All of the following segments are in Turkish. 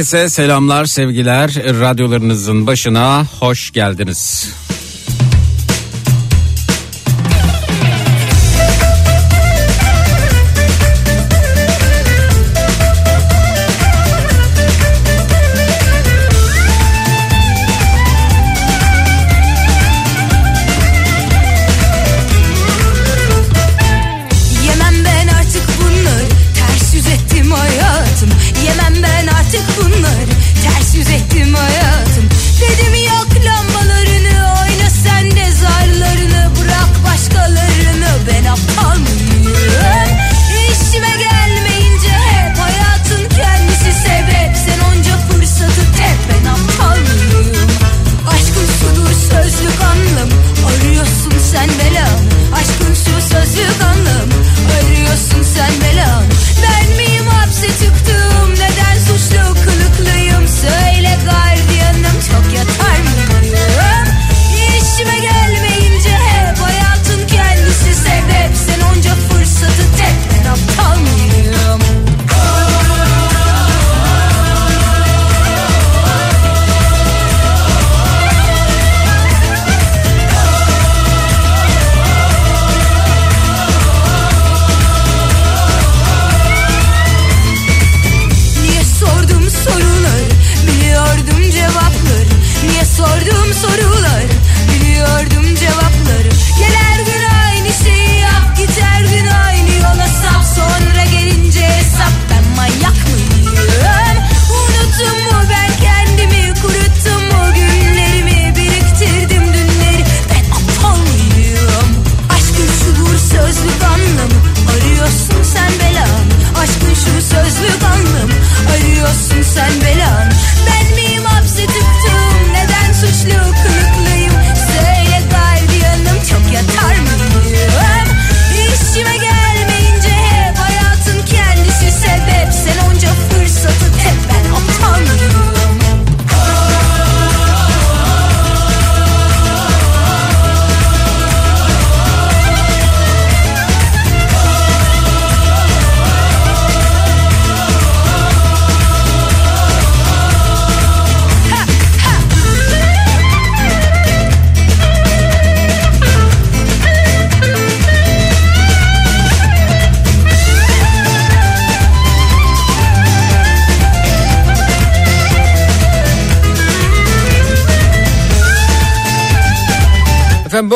Herkese selamlar, sevgiler. Radyolarınızın başına hoş geldiniz.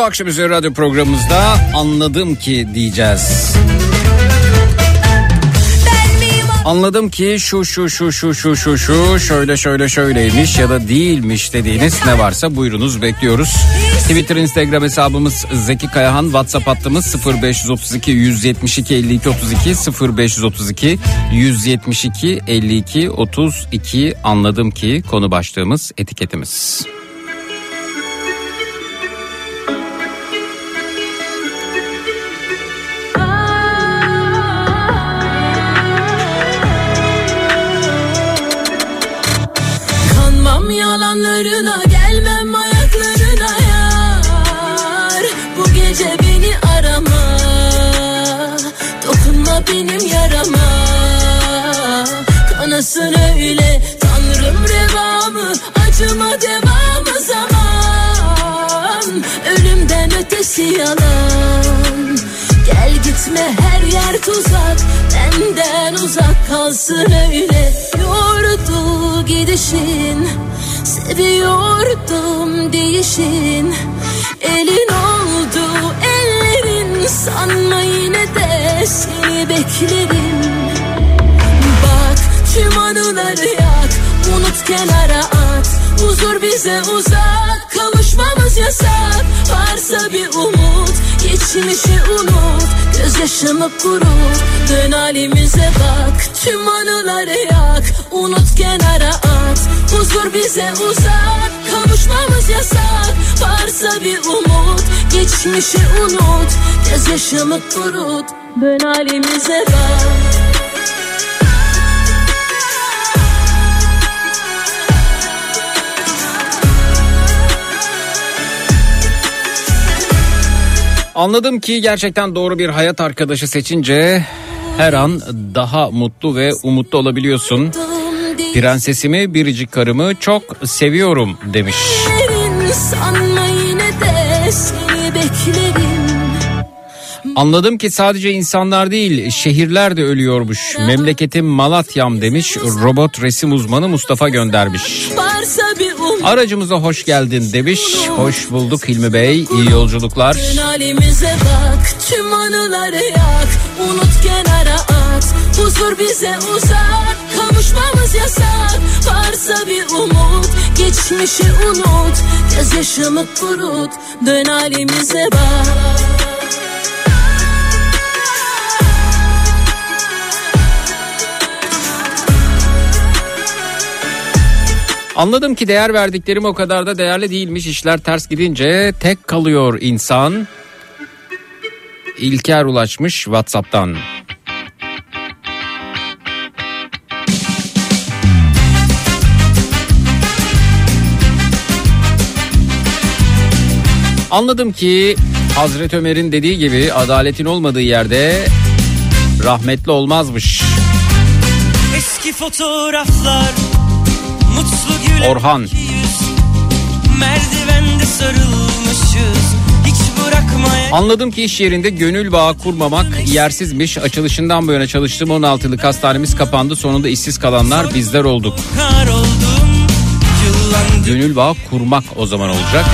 Akşam üzeri radyo programımızda anladım ki diyeceğiz. Anladım ki şu şu şu şu şu şu şu şöyle şöyle şöyleymiş ya da değilmiş dediğiniz ne varsa buyurunuz bekliyoruz. Twitter Instagram hesabımız Zeki Kayahan WhatsApp hattımız 0532 172 52 32 0532 172 52 32 anladım ki konu başlığımız etiketimiz. Kanasın öyle. Tanrım revamı Acıma devamı zaman. Ölümden ötesi yalan. Gel gitme her yer tuzak. Benden uzak kalsın öyle. Yordu gidişin Seviyordum değişin. Elin oldu ellerin Sanma yine de seni beklerim tüm anıları yak Unut kenara at. Huzur bize uzak Kavuşmamız yasak. Varsa bir umut Geçmişi unut. Gözyaşımı kurut Dön halimize bak. Tüm anıları yak Unut kenara at. Huzur bize uzak Kavuşmamız yasak. Varsa bir umut Geçmişi unut. Gözyaşımı kurut Dön halimize bak Anladım ki gerçekten doğru bir hayat arkadaşı seçince her an daha mutlu ve umutlu olabiliyorsun. Prensesimi biricik karımı çok seviyorum demiş. Anladım ki sadece insanlar değil şehirler de ölüyormuş. Memleketim Malatya'm demiş robot resim uzmanı Mustafa göndermiş. Aracımıza hoş geldin demiş. Hoş bulduk Hilmi Bey. İyi yolculuklar. Bak tüm anıları yak. Unut kenara at. Huzur bize uzak. Kavuşmamız yasak. Varsa bir umut. Geçmişi unut. Gözyaşımı kurut. Dön halimize bak. Anladım ki değer verdiklerim o kadar da değerli değilmiş. İşler ters gidince tek kalıyor insan. İlker ulaşmış WhatsApp'tan. Anladım ki Hazreti Ömer'in dediği gibi adaletin olmadığı yerde rahmetli olmazmış. Eski fotoğraflar Orhan. Merdivende sarılmışız Anladım ki iş yerinde gönül bağı kurmamak yersizmiş. Açılışından bu yana çalıştığım 16 yıllık hastanemiz kapandı. Sonunda işsiz kalanlar bizler olduk. Gönül bağı kurmak o zaman olacak.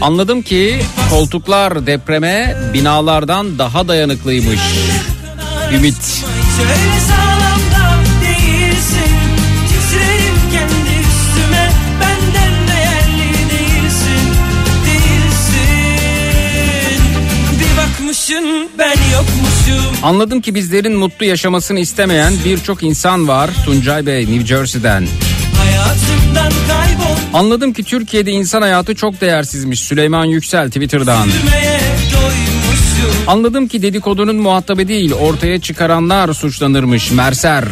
Anladım ki koltuklar depreme binalardan daha dayanıklıymış. Ümit. Hiç bakmışın ben yokmuşum Anladım ki bizlerin mutlu yaşamasını istemeyen birçok insan var. Tuncay Bey New Jersey'den. Hayatımdan kaybol Anladım ki Türkiye'de insan hayatı çok değersizmiş. Süleyman Yüksel Twitter'dan. Anladım ki dedikodunun muhatabı değil ortaya çıkaranlar suçlanırmış. Merser.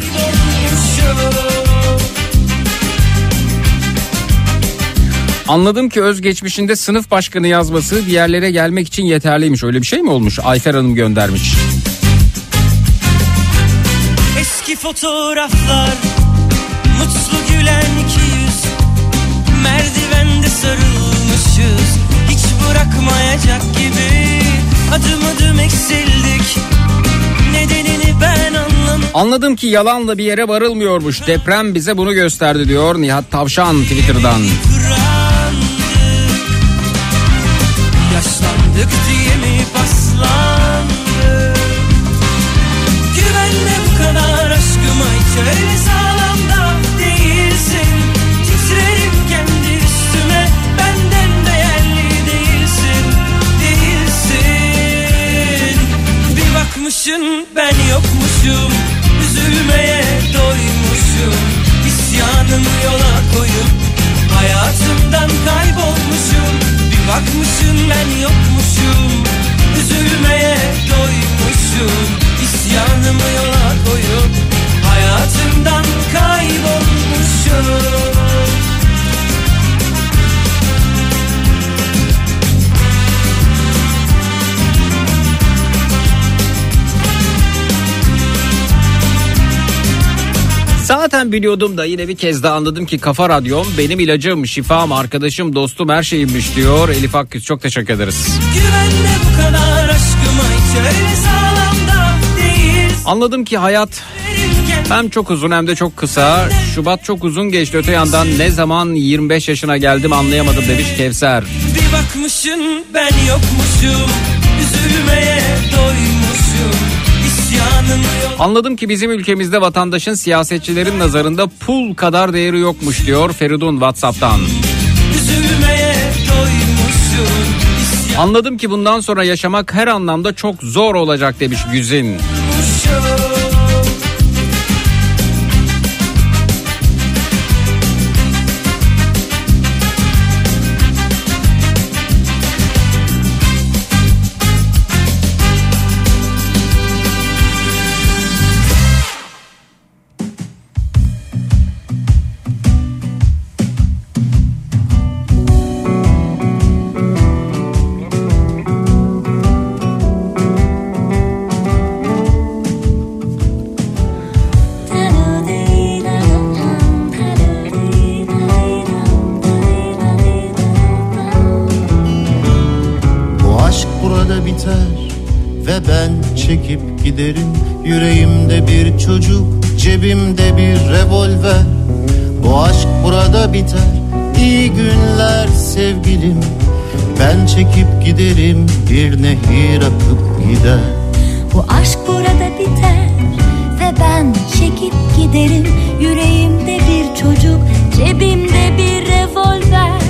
Anladım ki özgeçmişinde sınıf başkanı yazması diğerlere gelmek için yeterliymiş. Öyle bir şey mi olmuş? Ayfer Hanım göndermiş. Eski fotoğraflar Mutlu gülen iki yüz Merdivende sarılmışız Hiç bırakmayacak gibi Adım adım eksildik Nedenini ben anlamadım Anladım ki yalanla bir yere varılmıyormuş. Deprem bize bunu gösterdi diyor Nihat Tavşan Twitter'dan. Kırandık Yaşlandık diye mi paslandık Güvenle bu kadar aşkıma hiç Zaten biliyordum da yine bir kez daha anladım ki Kafa Radyom benim ilacım, şifam, arkadaşım, dostum her şeyimmiş diyor. Elif Akküz çok teşekkür ederiz. Güvenle bu kadar aşkıma hiç öyle sağlam da değil Anladım ki hayat hem çok uzun hem de çok kısa. Şubat çok uzun geçti öte yandan ne zaman 25 yaşına geldim anlayamadım demiş Kevser. Bir bakmışın ben yokmuşum Üzülmeye yok Anladım ki bizim ülkemizde vatandaşın siyasetçilerin nazarında pul kadar değeri yokmuş diyor Feridun Whatsapp'tan. Üzülmeye Anladım ki bundan sonra yaşamak her anlamda çok zor olacak demiş Güzin. çekip Yüreğimde bir çocuk Cebimde bir revolver. Bu aşk burada biter. İyi günler sevgilim. Ben çekip giderim Bir nehir akıp gider. Bu aşk burada biter ve ben çekip giderim. Yüreğimde bir çocuk, cebimde bir revolver.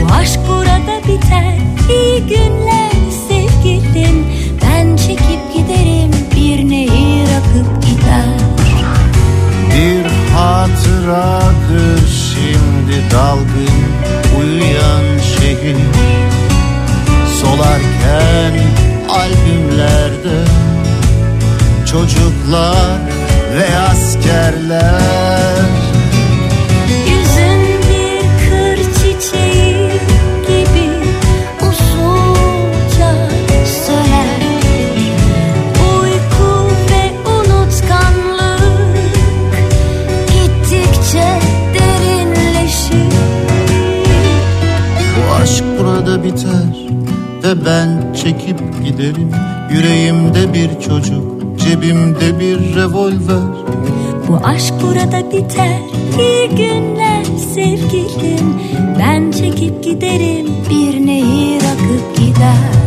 Bu aşk burada biter, iyi günler sevgilim gider Bir hatıradır şimdi dalgın uyuyan şehir. Solarken albümlerde çocuklar ve askerler biter ve ben çekip giderim. Yüreğimde bir çocuk cebimde bir revolver. Bu aşk burada biter. İyi günler sevgilim. Ben çekip giderim Bir nehir akıp gider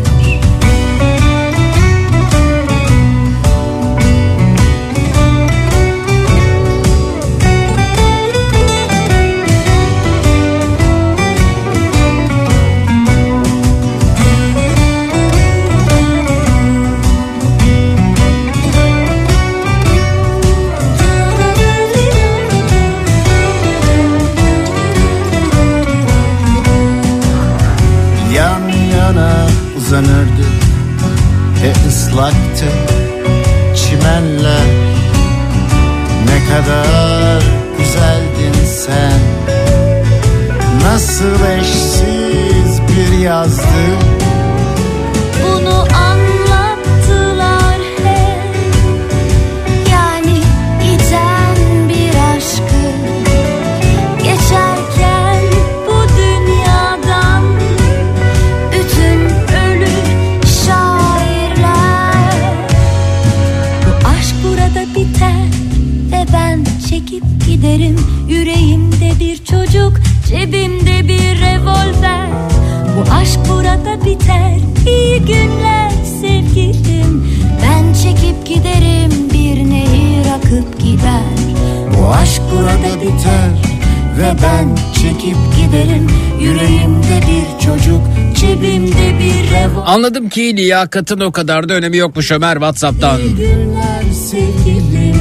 Anladım ki liyakatın o kadar da önemi yokmuş Ömer Whatsapp'tan. İyi günler sevgilim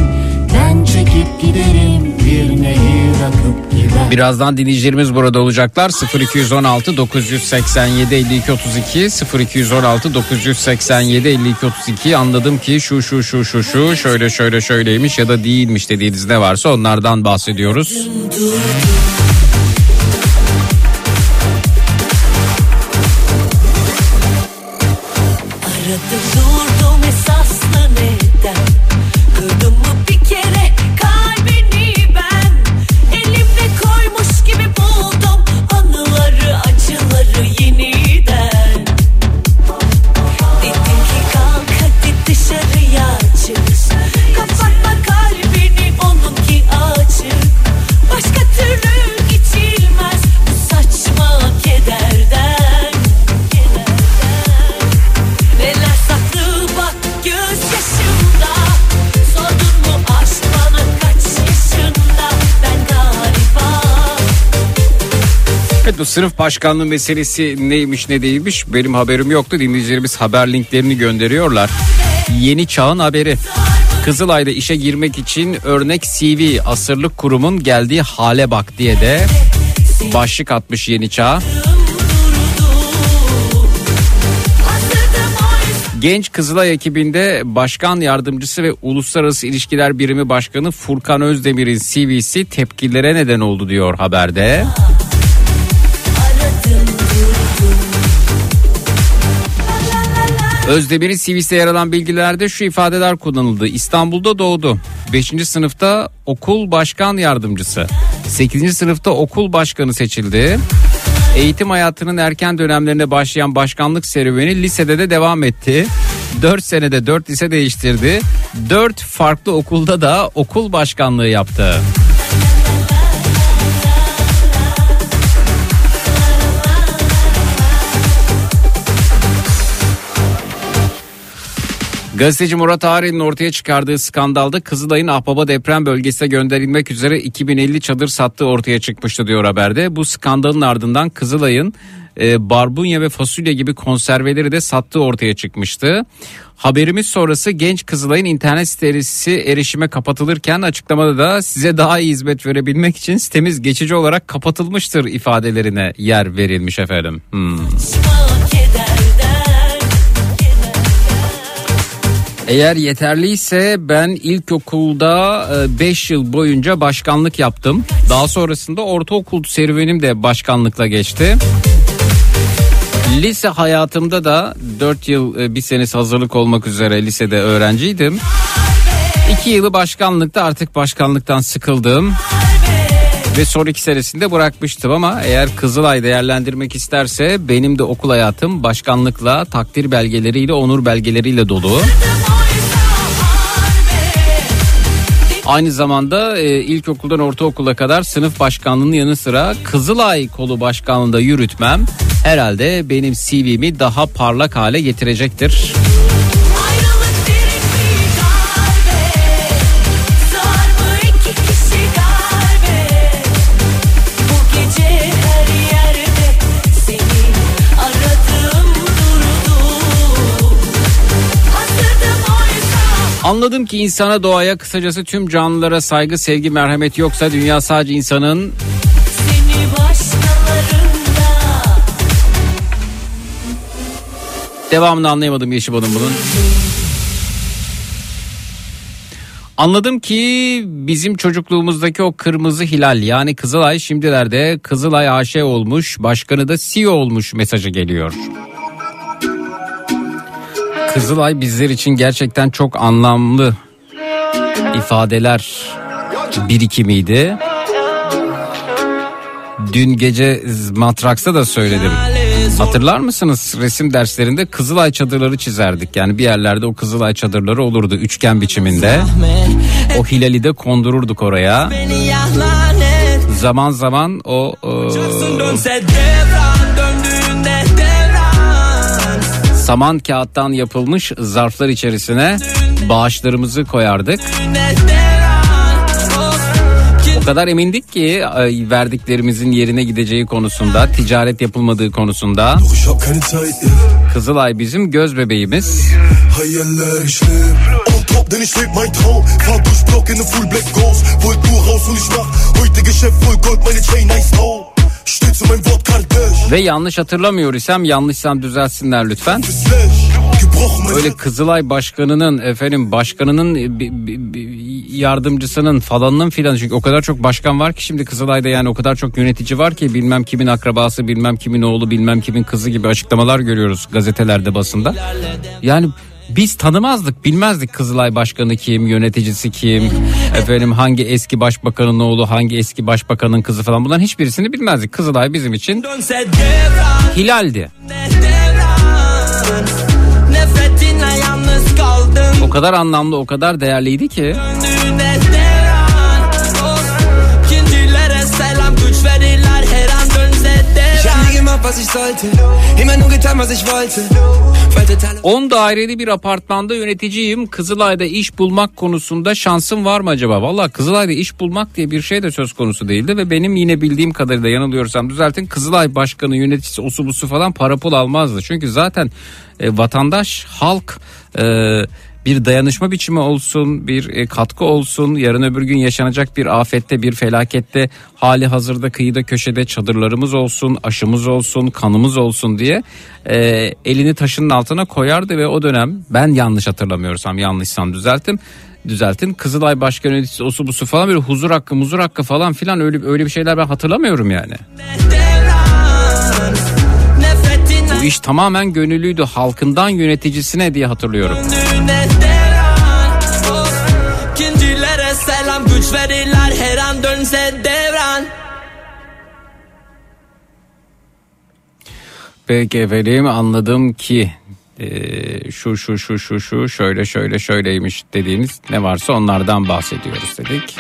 Ben çekip giderim Bir nehir akıp gider Birazdan dinleyicilerimiz burada olacaklar. 0216 987 52 32 0216 987 52 32 anladım ki şu şu şu şu şu şöyle şöyle şöyleymiş ya da değilmiş dediğiniz ne varsa onlardan bahsediyoruz. Aradım sınıf başkanlığı meselesi neymiş ne değilmiş benim haberim yoktu. Dinleyicilerimiz haber linklerini gönderiyorlar. Yeni çağın haberi. Kızılay'da işe girmek için örnek CV asırlık kurumun geldiği hale bak diye de başlık atmış Yeni Çağ. Genç Kızılay ekibinde başkan yardımcısı ve uluslararası ilişkiler birimi başkanı Furkan Özdemir'in CV'si tepkilere neden oldu diyor haberde. Özdemir'in CV'sinde yer alan bilgilerde şu ifadeler kullanıldı. İstanbul'da doğdu. 5. sınıfta okul başkan yardımcısı. 8. sınıfta okul başkanı seçildi. Eğitim hayatının erken dönemlerinde başlayan başkanlık serüveni lisede de devam etti. 4 senede 4 lise değiştirdi. 4 farklı okulda da okul başkanlığı yaptı. Gazeteci Murat Ağrı'nın ortaya çıkardığı skandalda Kızılay'ın Ahbaba deprem bölgesine gönderilmek üzere 2050 çadır sattığı ortaya çıkmıştı diyor haberde. Bu skandalın ardından Kızılay'ın e, barbunya ve fasulye gibi konserveleri de sattığı ortaya çıkmıştı. Haberimiz sonrası genç Kızılay'ın internet sitesi erişime kapatılırken açıklamada da size daha iyi hizmet verebilmek için sitemiz geçici olarak kapatılmıştır ifadelerine yer verilmiş efendim. Hmm. Eğer yeterliyse ben ilkokulda 5 yıl boyunca başkanlık yaptım. Daha sonrasında ortaokul serüvenim de başkanlıkla geçti. Lise hayatımda da 4 yıl e, bir senesi hazırlık olmak üzere lisede öğrenciydim. 2 yılı başkanlıkta artık başkanlıktan sıkıldım. Ve son iki senesinde bırakmıştım ama eğer Kızılay değerlendirmek isterse benim de okul hayatım başkanlıkla, takdir belgeleriyle, onur belgeleriyle dolu. Aynı zamanda e, ilkokuldan ortaokula kadar sınıf başkanlığının yanı sıra Kızılay kolu başkanlığında yürütmem herhalde benim CV'mi daha parlak hale getirecektir. Anladım ki insana doğaya kısacası tüm canlılara saygı, sevgi, merhamet yoksa dünya sadece insanın Devamını anlayamadım Yeşibal'ın bunun. Anladım ki bizim çocukluğumuzdaki o kırmızı hilal yani Kızılay şimdilerde Kızılay AŞ olmuş başkanı da CEO olmuş mesajı geliyor. Kızılay bizler için gerçekten çok anlamlı ifadeler birikimiydi. Dün gece Matraks'ta da söyledim. Hatırlar mısınız resim derslerinde Kızılay çadırları çizerdik. Yani bir yerlerde o Kızılay çadırları olurdu üçgen biçiminde. O hilali de kondururduk oraya. Zaman zaman o e, saman kağıttan yapılmış zarflar içerisine bağışlarımızı koyardık. O kadar emindik ki e, verdiklerimizin yerine gideceği konusunda, ticaret yapılmadığı konusunda. Kızılay bizim göz bebeğimiz. Ve yanlış hatırlamıyor isem yanlışsam düzelsinler lütfen. Öyle Kızılay başkanının efendim başkanının e, yardımcısının falanının filan çünkü o kadar çok başkan var ki şimdi Kızılay'da yani o kadar çok yönetici var ki bilmem kimin akrabası bilmem kimin oğlu bilmem kimin kızı gibi açıklamalar görüyoruz gazetelerde basında. Yani biz tanımazdık bilmezdik Kızılay başkanı kim yöneticisi kim efendim hangi eski başbakanın oğlu hangi eski başbakanın kızı falan bunların hiçbirisini bilmezdik. Kızılay bizim için hilaldi. O kadar anlamlı o kadar değerliydi ki 10 daireli bir apartmanda yöneticiyim. Kızılay'da iş bulmak konusunda şansım var mı acaba? Valla Kızılay'da iş bulmak diye bir şey de söz konusu değildi ve benim yine bildiğim kadarıyla yanılıyorsam düzeltin. Kızılay başkanı yöneticisi osu busu falan para pul almazdı. Çünkü zaten e, vatandaş halk e, bir dayanışma biçimi olsun, bir e, katkı olsun, yarın öbür gün yaşanacak bir afette, bir felakette hali hazırda kıyıda köşede çadırlarımız olsun, aşımız olsun, kanımız olsun diye e, elini taşının altına koyardı ve o dönem ben yanlış hatırlamıyorsam, yanlışsam düzelttim. Düzeltin. Kızılay Başkan Yöneticisi osu busu falan böyle huzur hakkı, muzur hakkı falan filan öyle öyle bir şeyler ben hatırlamıyorum yani. İş tamamen gönüllüydü. Halkından yöneticisine diye hatırlıyorum. ikincilere selam güç verirler her an dönse devran Peki efendim anladım ki e, şu şu şu şu şu şöyle şöyle şöyleymiş dediğiniz ne varsa onlardan bahsediyoruz dedik.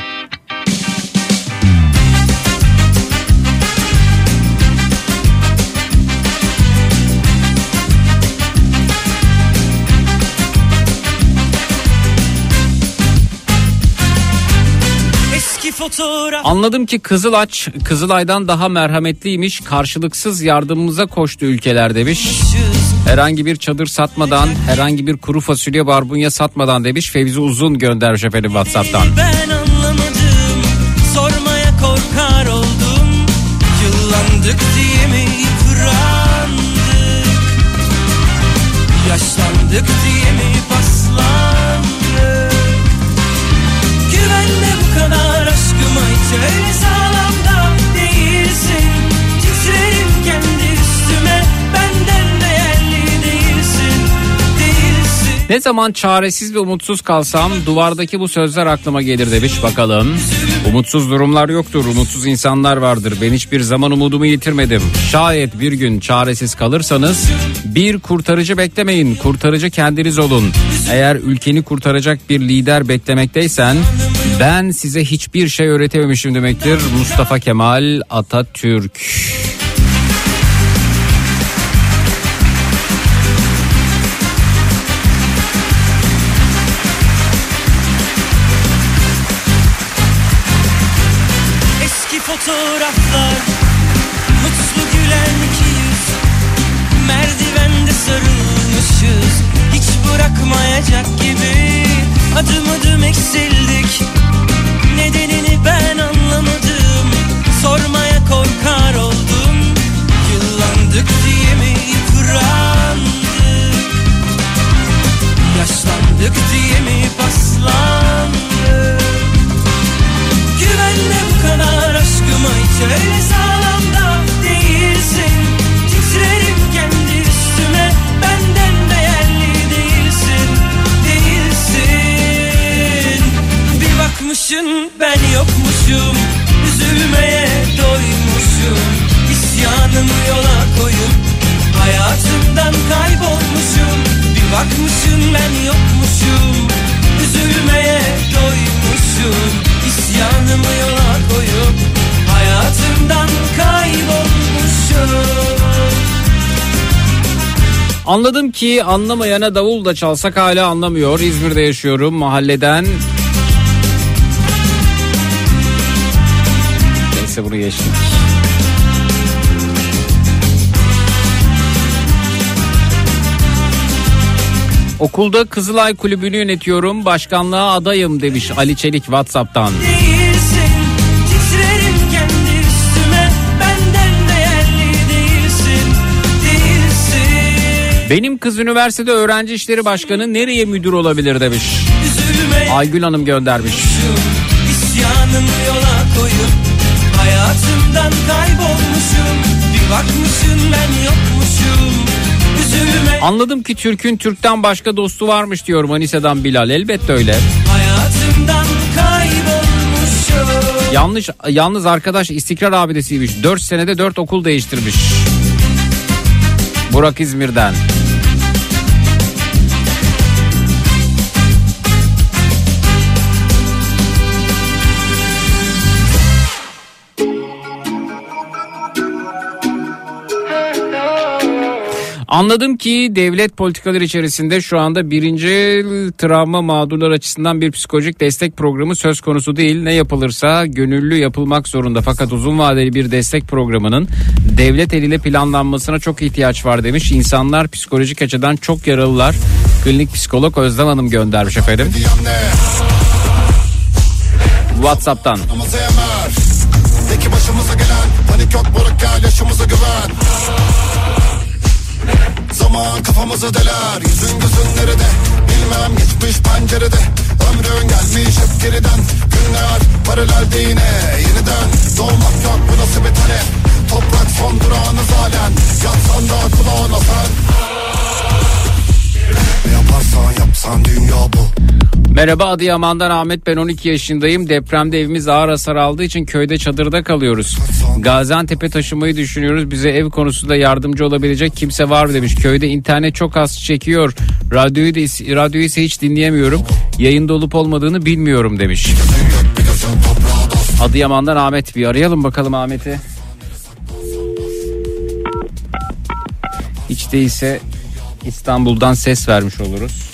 Fotoğraf Anladım ki Kızılaç Kızılay'dan daha merhametliymiş. Karşılıksız yardımımıza koştu ülkeler demiş. Herhangi bir çadır satmadan, herhangi bir kuru fasulye barbunya satmadan demiş. Fevzi Uzun göndermiş efendim WhatsApp'tan. Ben anlamadım Sormaya korkar oldum Yıllandık diye mi yıprandık Yaşlandık diye Ne zaman çaresiz ve umutsuz kalsam duvardaki bu sözler aklıma gelir demiş bakalım. Umutsuz durumlar yoktur, umutsuz insanlar vardır. Ben hiçbir zaman umudumu yitirmedim. Şayet bir gün çaresiz kalırsanız bir kurtarıcı beklemeyin, kurtarıcı kendiniz olun. Eğer ülkeni kurtaracak bir lider beklemekteysen ben size hiçbir şey öğretememişim demektir. Mustafa Kemal Atatürk. Anladım ki anlamayana davul da çalsak hala anlamıyor. İzmir'de yaşıyorum mahalleden. Neyse bunu geçtik. Okulda Kızılay Kulübü'nü yönetiyorum. Başkanlığa adayım demiş Ali Çelik Whatsapp'tan. değilsin Benim kız üniversitede öğrenci işleri başkanı nereye müdür olabilir demiş. Üzülmeye Aygül Hanım göndermiş. İsyanımı yola koyup Hayatımdan kaybolmuşum Bir bakmışım ben yokmuşum Üzülme Anladım ki Türk'ün Türk'ten başka dostu varmış diyor Manisa'dan Bilal. Elbette öyle. Hayatımdan kaybolmuşum Yanlış yalnız arkadaş istikrar abidesiymiş. 4 senede 4 okul değiştirmiş. Burak İzmir'den. Anladım ki devlet politikaları içerisinde şu anda birinci travma mağdurlar açısından bir psikolojik destek programı söz konusu değil. Ne yapılırsa gönüllü yapılmak zorunda. Fakat uzun vadeli bir destek programının devlet eliyle planlanmasına çok ihtiyaç var demiş. İnsanlar psikolojik açıdan çok yaralılar. Klinik psikolog Özlem Hanım göndermiş efendim. Whatsapp'tan. Ama Zaman kafamızı deler Yüzün gözün nerede? Bilmem geçmiş pencerede. Ömrün gelmiş hep geriden. Günler paralelde yine. Yeniden doğmak yok bu nasıl bir talep Toprak son durağınız halen Yatsan da kulağına sen. Ne yaparsan yapsan dünya bu Merhaba Adıyaman'dan Ahmet ben 12 yaşındayım. Depremde evimiz ağır hasar aldığı için köyde çadırda kalıyoruz. Gaziantep'e taşımayı düşünüyoruz. Bize ev konusunda yardımcı olabilecek kimse var mı demiş. Köyde internet çok az çekiyor. Radyoyu da radyoyu ise hiç dinleyemiyorum. Yayında olup olmadığını bilmiyorum demiş. Adıyaman'dan Ahmet bir arayalım bakalım Ahmet'i. Hiç değilse İstanbul'dan ses vermiş oluruz.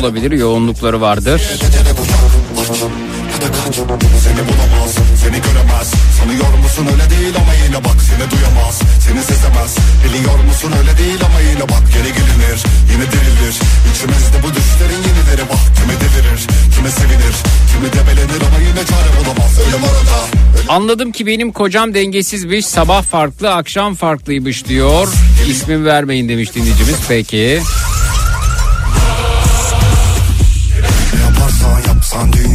Olabilir yoğunlukları vardır. Seni bulamaz Seni göremez Sanıyor musun öyle değil ama yine bak Seni duyamaz Seni sezemez Biliyor musun öyle değil ama yine bak Geri gelinir Yine dirilir İçimizde bu düşlerin yenileri bak Kimi delirir Kimi sevinir Kimi debelenir ama yine çare bulamaz Ölüm arada Ölüm Anladım ki benim kocam dengesizmiş. Sabah farklı, akşam farklıymış diyor. İsmim vermeyin demiş dinleyicimiz. Peki. Yaparsan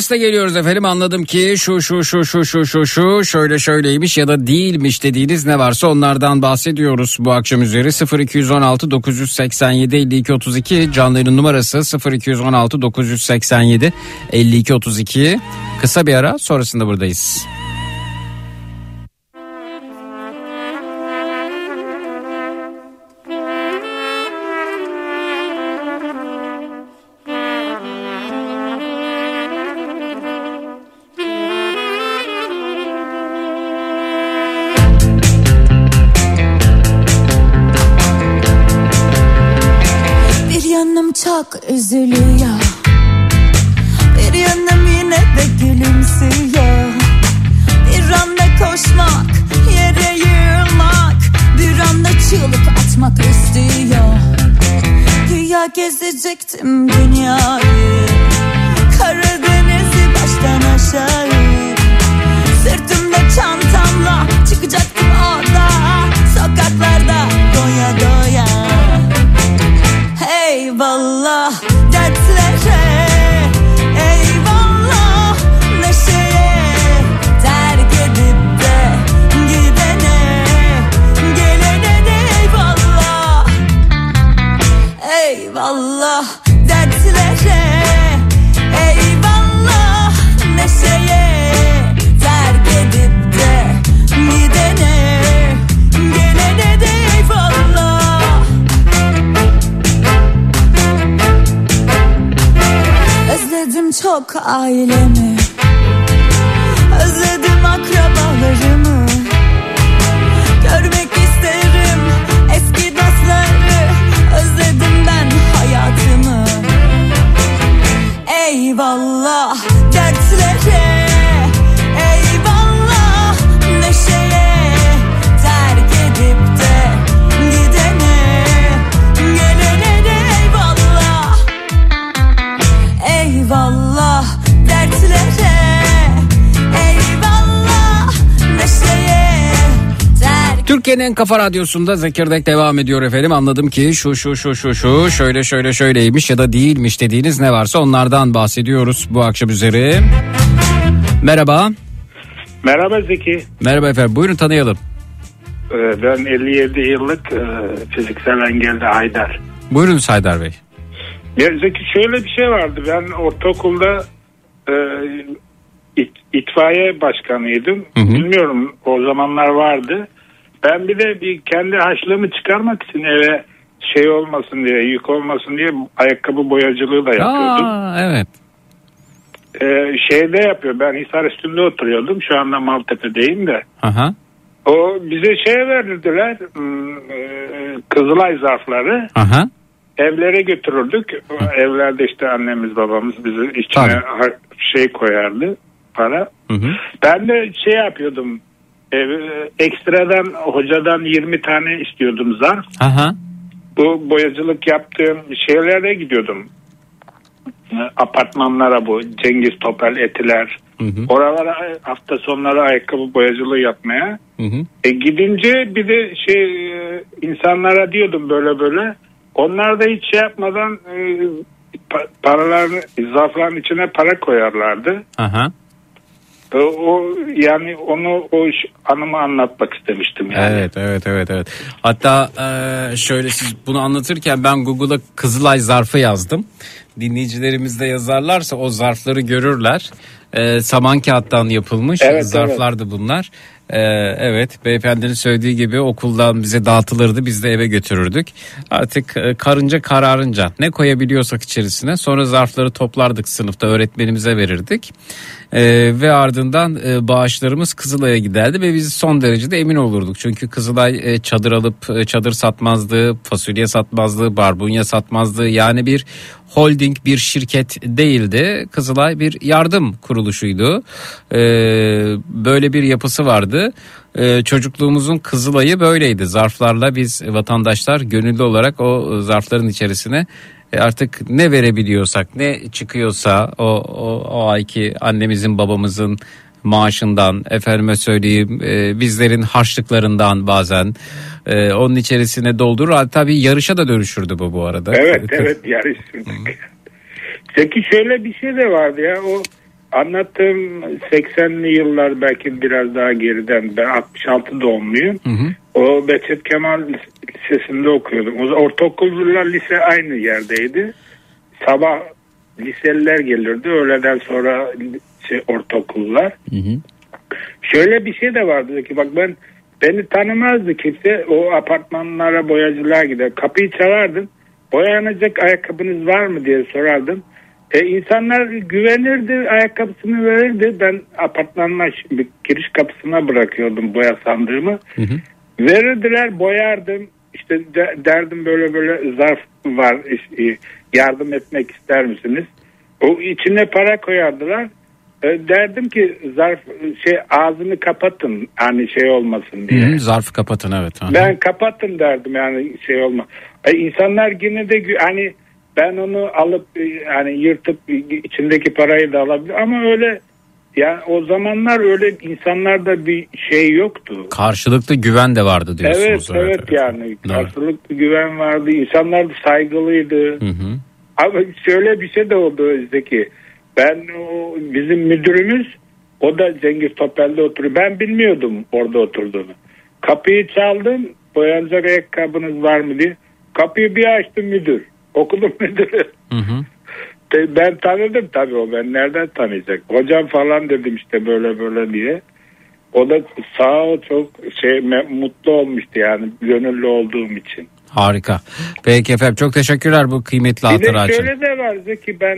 sonrasında geliyoruz efendim. Anladım ki şu şu şu şu şu şu şu şöyle şöyleymiş ya da değilmiş dediğiniz ne varsa onlardan bahsediyoruz bu akşam üzeri 0216 987 52 32 canlı yayın numarası 0216 987 52 32 kısa bir ara sonrasında buradayız. Çok üzülüyor. Bir yanım yine de gülümsüyor. Bir anda koşmak, yere yığılmak Bir anda çığlık atmak istiyor. Güya gezecektim dünyayı Özledim Türkiye'nin en kafa radyosunda Zekirdek devam ediyor efendim. Anladım ki şu şu şu şu şu şöyle şöyle şöyleymiş ya da değilmiş dediğiniz ne varsa onlardan bahsediyoruz bu akşam üzeri. Merhaba. Merhaba Zeki. Merhaba efendim buyurun tanıyalım. Ee, Ben 57 yıllık e, fiziksel engelli Haydar. Buyurun Saydar Bey. Ya Zeki şöyle bir şey vardı. Ben ortaokulda e, it- itfaiye başkanıydım. Hı hı. Bilmiyorum o zamanlar vardı. Ben bir de bir kendi haşlığımı çıkarmak için eve şey olmasın diye, yük olmasın diye ayakkabı boyacılığı da yapıyordum. Aa, evet. Ee, şeyde yapıyor. Ben Hisar üstünde oturuyordum. Şu anda Maltepe'deyim de. Aha. O bize şey verdiler. hmm, e, Kızılay zarfları. Aha. Evlere götürürdük. O Evlerde işte annemiz babamız bizi içine Tabii. şey koyardı para. Hı hı. Ben de şey yapıyordum. E, ekstradan hocadan 20 tane istiyordum zarf. Aha. Bu boyacılık yaptığım şeylere gidiyordum. E, Apartmanlara bu Cengiz Topel Etiler. Hı hı. Oralara hafta sonları ayakkabı boyacılığı yapmaya. Hı hı. E gidince bir de şey e, insanlara diyordum böyle böyle. Onlar da hiç şey yapmadan e, pa- paralarını zarfların içine para koyarlardı. Aha. E, o yani onu o iş- anımı anlatmak istemiştim yani. Evet evet evet evet. Hatta e, şöyle siz bunu anlatırken ben Google'a Kızılay zarfı yazdım. Dinleyicilerimiz de yazarlarsa o zarfları görürler. E, saman kağıttan yapılmış Evet, zarflardı bunlar. E, evet beyefendinin söylediği gibi okuldan bize dağıtılırdı biz de eve götürürdük. Artık e, karınca kararınca ne koyabiliyorsak içerisine sonra zarfları toplardık sınıfta öğretmenimize verirdik. E, ve ardından e, bağışlarımız Kızılay'a giderdi ve biz son derecede emin olurduk. Çünkü Kızılay e, çadır alıp e, çadır satmazdı, fasulye satmazdı, barbunya satmazdı. Yani bir holding bir şirket değildi. Kızılay bir yardım kuruluşuydu. E, böyle bir yapısı vardı. E, çocukluğumuzun Kızılay'ı böyleydi. Zarflarla biz vatandaşlar gönüllü olarak o zarfların içerisine e, artık ne verebiliyorsak ne çıkıyorsa o, o, o ayki annemizin babamızın maaşından efendime söyleyeyim e, bizlerin harçlıklarından bazen e, onun içerisine doldurur. Hatta bir yarışa da dönüşürdü bu bu arada. Evet evet yarış. Zeki şöyle bir şey de vardı ya o anlattığım 80'li yıllar belki biraz daha geriden ben 66 doğumluyum. Hı hı. O Behçet Kemal Lisesi'nde okuyordum. O ortaokullar lise aynı yerdeydi. Sabah liseliler gelirdi. Öğleden sonra şey, ortaokullar. Hı hı. Şöyle bir şey de vardı ki bak ben beni tanımazdı kimse. O apartmanlara boyacılığa gider. Kapıyı çalardım. Boyanacak ayakkabınız var mı diye sorardım. E, insanlar güvenirdi ayakkabısını verirdi. Ben apartmanla şimdi giriş kapısına bırakıyordum boya sandığımı. Hı hı. Verirdiler boyardım. İşte de- derdim böyle böyle zarf var işte, yardım etmek ister misiniz? O içine para koyardılar. E, derdim ki zarf şey ağzını kapatın hani şey olmasın diye. hı, Zarfı kapatın evet. Aha. Ben kapattım derdim yani şey olma. E, insanlar yine de hani ben onu alıp hani yırtıp e, içindeki parayı da alabilir ama öyle ya o zamanlar öyle insanlarda bir şey yoktu. Karşılıklı güven de vardı diyorsunuz. Evet evet, yani Doğru. karşılıklı güven vardı. İnsanlar da saygılıydı. Hı hı. Ama şöyle bir şey de oldu Zeki. Ben o bizim müdürümüz o da Cengiz Topel'de oturuyor. Ben bilmiyordum orada oturduğunu. Kapıyı çaldım. Boyanacak ayakkabınız var mı diye. Kapıyı bir açtım müdür. Okulun müdürü. Hı hı. Ben tanıdım tabii o ben nereden tanıyacak. Hocam falan dedim işte böyle böyle diye. O da sağ ol çok şey mutlu olmuştu yani gönüllü olduğum için. Harika. Peki efendim çok teşekkürler bu kıymetli Bir de hatıra için. şöyle de var Zeki ben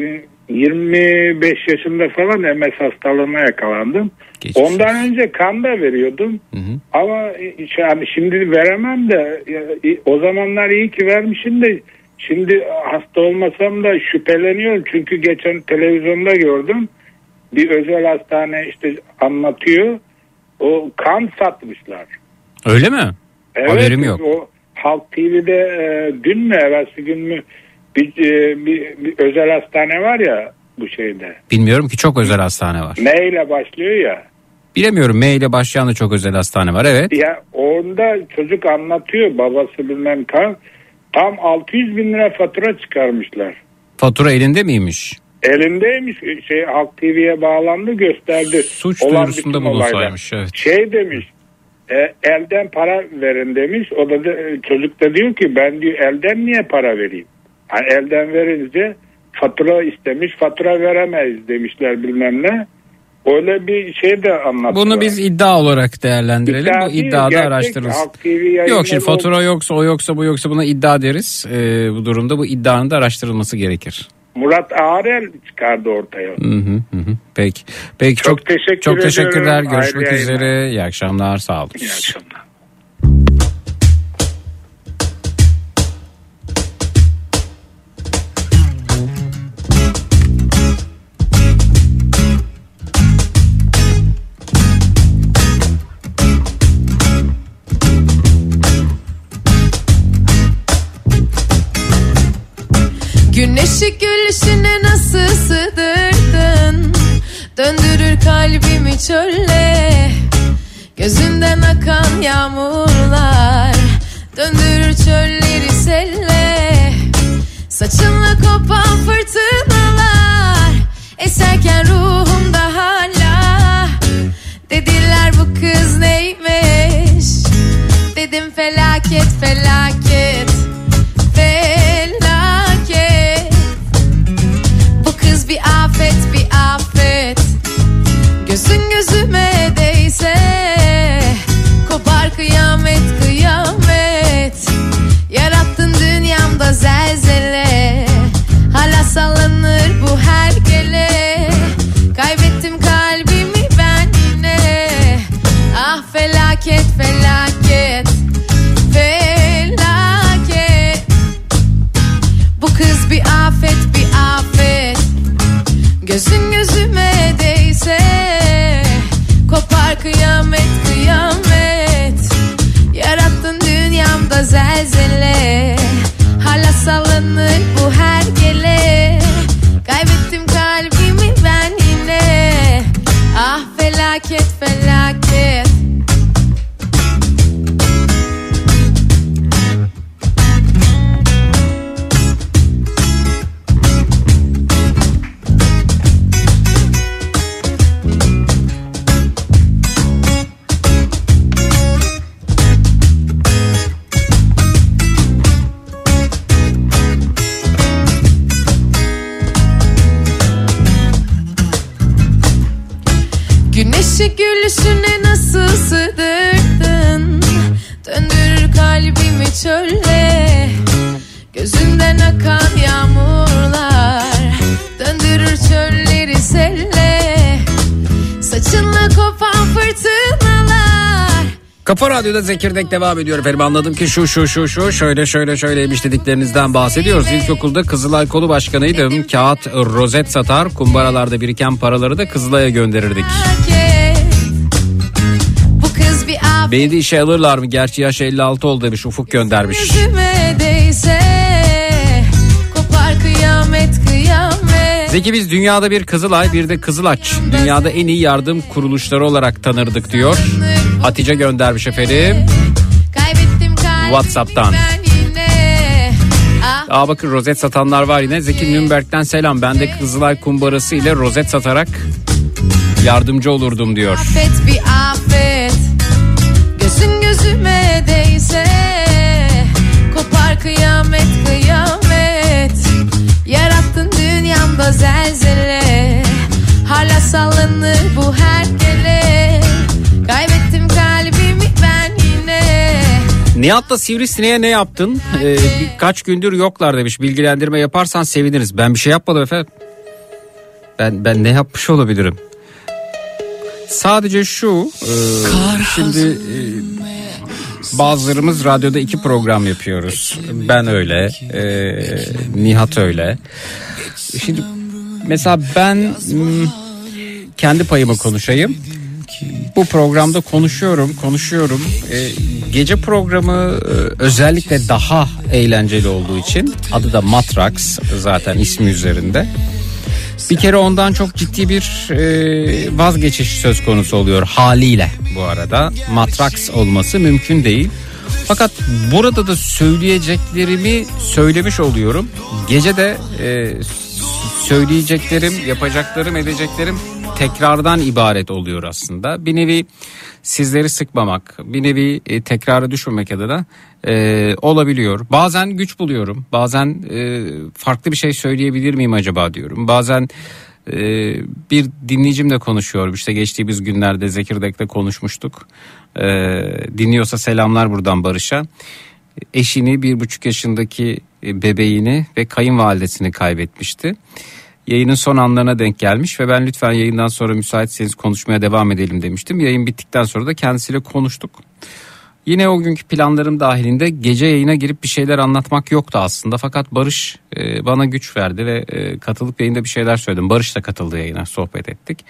e, 25 yaşında falan MS hastalığına yakalandım. Geçmiş Ondan olsun. önce kan da veriyordum. Hı hı. Ama e, yani şimdi veremem de e, o zamanlar iyi ki vermişim de şimdi hasta olmasam da şüpheleniyorum. Çünkü geçen televizyonda gördüm. Bir özel hastane işte anlatıyor. O kan satmışlar. Öyle mi? Haberim yok. O Halk TV'de e, dün mü evvelsi gün mü bir, e, bir, bir özel hastane var ya bu şeyde. Bilmiyorum ki çok özel hastane var. M ile başlıyor ya. Bilemiyorum M ile başlayan da çok özel hastane var evet. Ya onda çocuk anlatıyor babası bilmem kan. Tam 600 bin lira fatura çıkarmışlar. Fatura elinde miymiş? Elindeymiş şey Halk TV'ye bağlandı gösterdi. Suç Olan duyurusunda bulunsaymış, evet. Şey demiş e, elden para verin demiş. O da de- çocuk da diyor ki ben diyor elden niye para vereyim? Hani elden verince fatura istemiş fatura veremeyiz demişler bilmem ne. Öyle bir şey de anlattılar. Bunu biz iddia olarak değerlendirelim. İddia Bu. Halk TV yayınları Yok şimdi fatura yoksa o yoksa bu yoksa buna iddia deriz. Ee, bu durumda bu iddianın da araştırılması gerekir. Murat Ağrel çıkardı ortaya. Hı hı hı. Peki. Peki çok, Çok teşekkür çok teşekkürler. ediyorum. Görüşmek Ayrı üzere. yayınlar. İyi akşamlar. Sağ olun. İyi akşamlar. Döndürür kalbimi çölle. Gözünden akan yağmurlar Döndürür çölleri selle. Saçınla kopan fırtınalar Eserken ruhumda hala. Dediler bu kız neymiş? Dedim felaket Felaket dünyamda zelzele. Hala sallanır bu her gele. Kaybettim kalbimi ben yine. Ah felaket felaket sallanır bu her gele. Kaybettim kalbimi ben yine. Ah felaket felaket gülüşüne nasıl sığdırdın Döndürür kalbimi çölle Gözünden akan yağmurlar Döndürür çölleri selle Saçınla kopan fırtınalar Kafa Radyo'da Zekirdek devam ediyor efendim. Anladım ki şu şu şu şu şöyle şöyle şöyleymiş dediklerinizden bahsediyoruz. İlkokulda Kızılay Kolu Başkanıydım. Kağıt rozet satar. Kumbaralarda biriken paraları da Kızılay'a gönderirdik. Felaket. Beni de işe alırlar mı? Gerçi yaş 56 oldu demiş. Ufuk göndermiş. Değse Kopar kıyamet kıyamet Zeki biz dünyada bir Kızılay bir de Kızılaç. Dünyada en iyi yardım kuruluşları olarak tanırdık diyor. Hatice göndermiş efendim. WhatsApp'tan. Ah Aa bakın rozet satanlar var yine. Zeki Nürnberg'den selam. Ben de Kızılay kumbarası ile rozet satarak yardımcı olurdum diyor. afet bir afet gözüme değse Kopar kıyamet kıyamet Yarattın dünyamda zelzele Hala sallanır bu her gele Kaybettim kalbimi ben yine Nihat'la Sivrisineğe ne yaptın? Ee, birkaç gündür yoklar demiş. Bilgilendirme yaparsan seviniriz. Ben bir şey yapmadım efendim. Ben ben ne yapmış olabilirim? Sadece şu. e, şimdi e, bazılarımız radyoda iki program yapıyoruz. Ben öyle. e, Nihat öyle. Şimdi mesela ben hmm, kendi payımı konuşayım. Bu programda konuşuyorum, konuşuyorum. Ee, gece programı e, özellikle daha eğlenceli olduğu için adı da Matrax zaten ismi üzerinde. Bir kere ondan çok ciddi bir e, vazgeçiş söz konusu oluyor haliyle bu arada. Matrax olması mümkün değil. Fakat burada da söyleyeceklerimi söylemiş oluyorum. Gece de e, söyleyeceklerim, yapacaklarım, edeceklerim tekrardan ibaret oluyor aslında. Bir nevi sizleri sıkmamak, bir nevi e, tekrara düşmemek adına e, olabiliyor. Bazen güç buluyorum, bazen e, farklı bir şey söyleyebilir miyim acaba diyorum. Bazen e, bir dinleyicimle konuşuyorum. İşte geçtiğimiz günlerde Zekirdek'te konuşmuştuk. E, dinliyorsa selamlar buradan Barış'a. Eşini bir buçuk yaşındaki e, bebeğini ve kayınvalidesini kaybetmişti. Yayının son anlarına denk gelmiş ve ben lütfen yayından sonra müsaitseniz konuşmaya devam edelim demiştim. Yayın bittikten sonra da kendisiyle konuştuk. Yine o günkü planlarım dahilinde gece yayına girip bir şeyler anlatmak yoktu aslında. Fakat Barış e, bana güç verdi ve e, katılıp yayında bir şeyler söyledim. Barış da katıldı yayına sohbet ettik.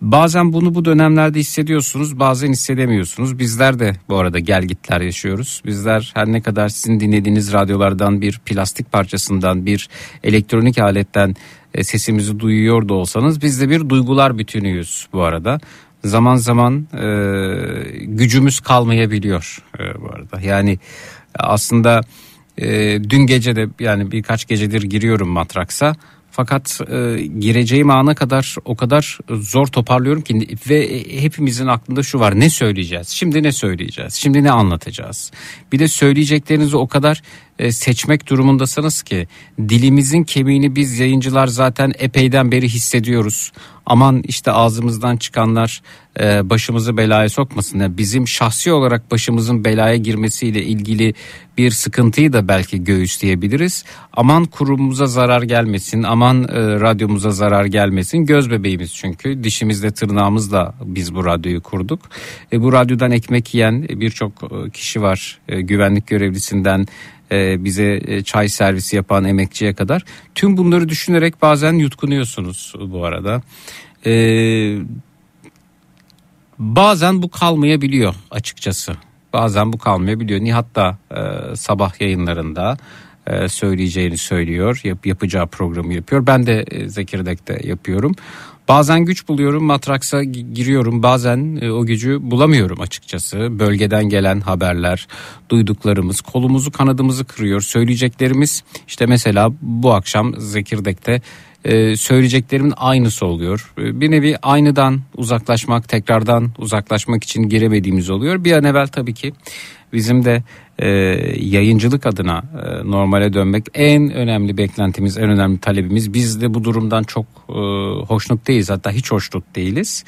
Bazen bunu bu dönemlerde hissediyorsunuz bazen hissedemiyorsunuz. Bizler de bu arada gel gitler yaşıyoruz. Bizler her ne kadar sizin dinlediğiniz radyolardan bir plastik parçasından bir elektronik aletten e, sesimizi duyuyor da olsanız biz de bir duygular bütünüyüz bu arada. Zaman zaman e, gücümüz kalmayabiliyor e, bu arada. Yani aslında e, dün gece de yani birkaç gecedir giriyorum Matraks'a. Fakat e, gireceğim ana kadar o kadar zor toparlıyorum ki ve hepimizin aklında şu var ne söyleyeceğiz? Şimdi ne söyleyeceğiz? Şimdi ne anlatacağız? Bir de söyleyeceklerinizi o kadar e, seçmek durumundasınız ki dilimizin kemiğini biz yayıncılar zaten epeyden beri hissediyoruz. Aman işte ağzımızdan çıkanlar e, başımızı belaya sokmasın. Yani bizim şahsi olarak başımızın belaya girmesiyle ilgili bir sıkıntıyı da belki göğüsleyebiliriz. Aman kurumumuza zarar gelmesin, aman e, radyomuza zarar gelmesin. Göz bebeğimiz çünkü dişimizle tırnağımızla biz bu radyoyu kurduk. E, bu radyodan ekmek yiyen birçok kişi var. Güvenlik görevlisinden e, bize e, çay servisi yapan emekçiye kadar. Tüm bunları düşünerek bazen yutkunuyorsunuz bu arada. Ee, bazen bu kalmayabiliyor açıkçası. Bazen bu kalmayabiliyor. Nihat da e, sabah yayınlarında e, söyleyeceğini söylüyor. Yap, yapacağı programı yapıyor. Ben de e, Zekirdek'te yapıyorum. Bazen güç buluyorum matraksa giriyorum bazen e, o gücü bulamıyorum açıkçası. Bölgeden gelen haberler, duyduklarımız kolumuzu kanadımızı kırıyor. Söyleyeceklerimiz işte mesela bu akşam Zekirdek'te e, söyleyeceklerimin aynısı oluyor. E, bir nevi aynıdan uzaklaşmak, tekrardan uzaklaşmak için giremediğimiz oluyor. Bir an evvel tabii ki bizim de e, yayıncılık adına e, normale dönmek en önemli beklentimiz, en önemli talebimiz. Biz de bu durumdan çok e, hoşnut değiliz hatta hiç hoşnut değiliz.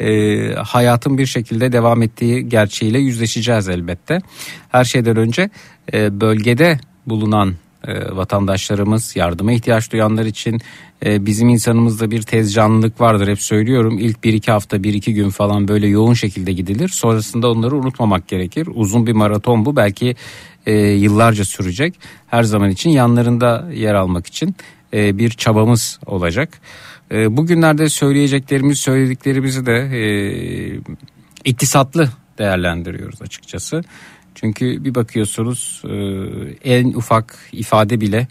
E, hayatın bir şekilde devam ettiği gerçeğiyle yüzleşeceğiz elbette. Her şeyden önce e, bölgede bulunan e, vatandaşlarımız yardıma ihtiyaç duyanlar için e, bizim insanımızda bir tez canlılık vardır hep söylüyorum. İlk bir iki hafta bir iki gün falan böyle yoğun şekilde gidilir. Sonrasında onları unutmamak gerekir. Uzun bir maraton bu belki e, yıllarca sürecek. Her zaman için yanlarında yer almak için e, bir çabamız olacak. E, bugünlerde söyleyeceklerimiz söylediklerimizi de e, iktisatlı değerlendiriyoruz açıkçası. Çünkü bir bakıyorsunuz e, en ufak ifade bile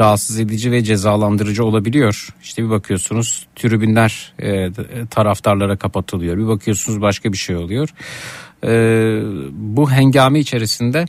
rahatsız edici ve cezalandırıcı olabiliyor. İşte bir bakıyorsunuz tribünler e, taraftarlara kapatılıyor. Bir bakıyorsunuz başka bir şey oluyor. E, bu hengame içerisinde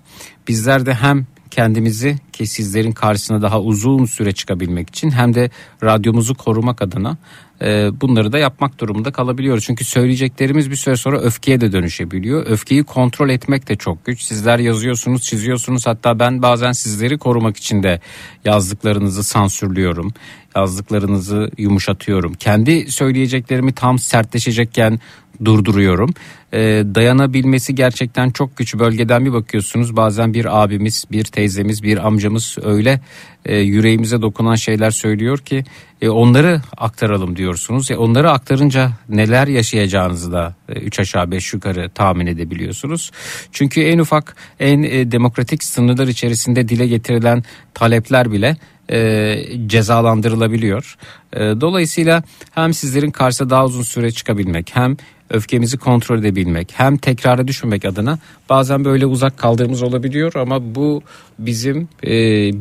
bizler de hem kendimizi ki sizlerin karşısına daha uzun süre çıkabilmek için hem de radyomuzu korumak adına e, bunları da yapmak durumunda kalabiliyoruz. Çünkü söyleyeceklerimiz bir süre sonra öfkeye de dönüşebiliyor. Öfkeyi kontrol etmek de çok güç. Sizler yazıyorsunuz, çiziyorsunuz. Hatta ben bazen sizleri korumak için de yazdıklarınızı sansürlüyorum. Yazdıklarınızı yumuşatıyorum. Kendi söyleyeceklerimi tam sertleşecekken durduruyorum. Ee, dayanabilmesi gerçekten çok güç. Bölgeden bir bakıyorsunuz bazen bir abimiz, bir teyzemiz, bir amcamız öyle e, yüreğimize dokunan şeyler söylüyor ki e, onları aktaralım diyorsunuz. E, onları aktarınca neler yaşayacağınızı da e, üç aşağı beş yukarı tahmin edebiliyorsunuz. Çünkü en ufak en e, demokratik sınırlar içerisinde dile getirilen talepler bile e, cezalandırılabiliyor. E, dolayısıyla hem sizlerin karşısına daha uzun süre çıkabilmek hem öfkemizi kontrol edebilmek hem tekrara düşmemek adına bazen böyle uzak kaldığımız olabiliyor ama bu bizim e,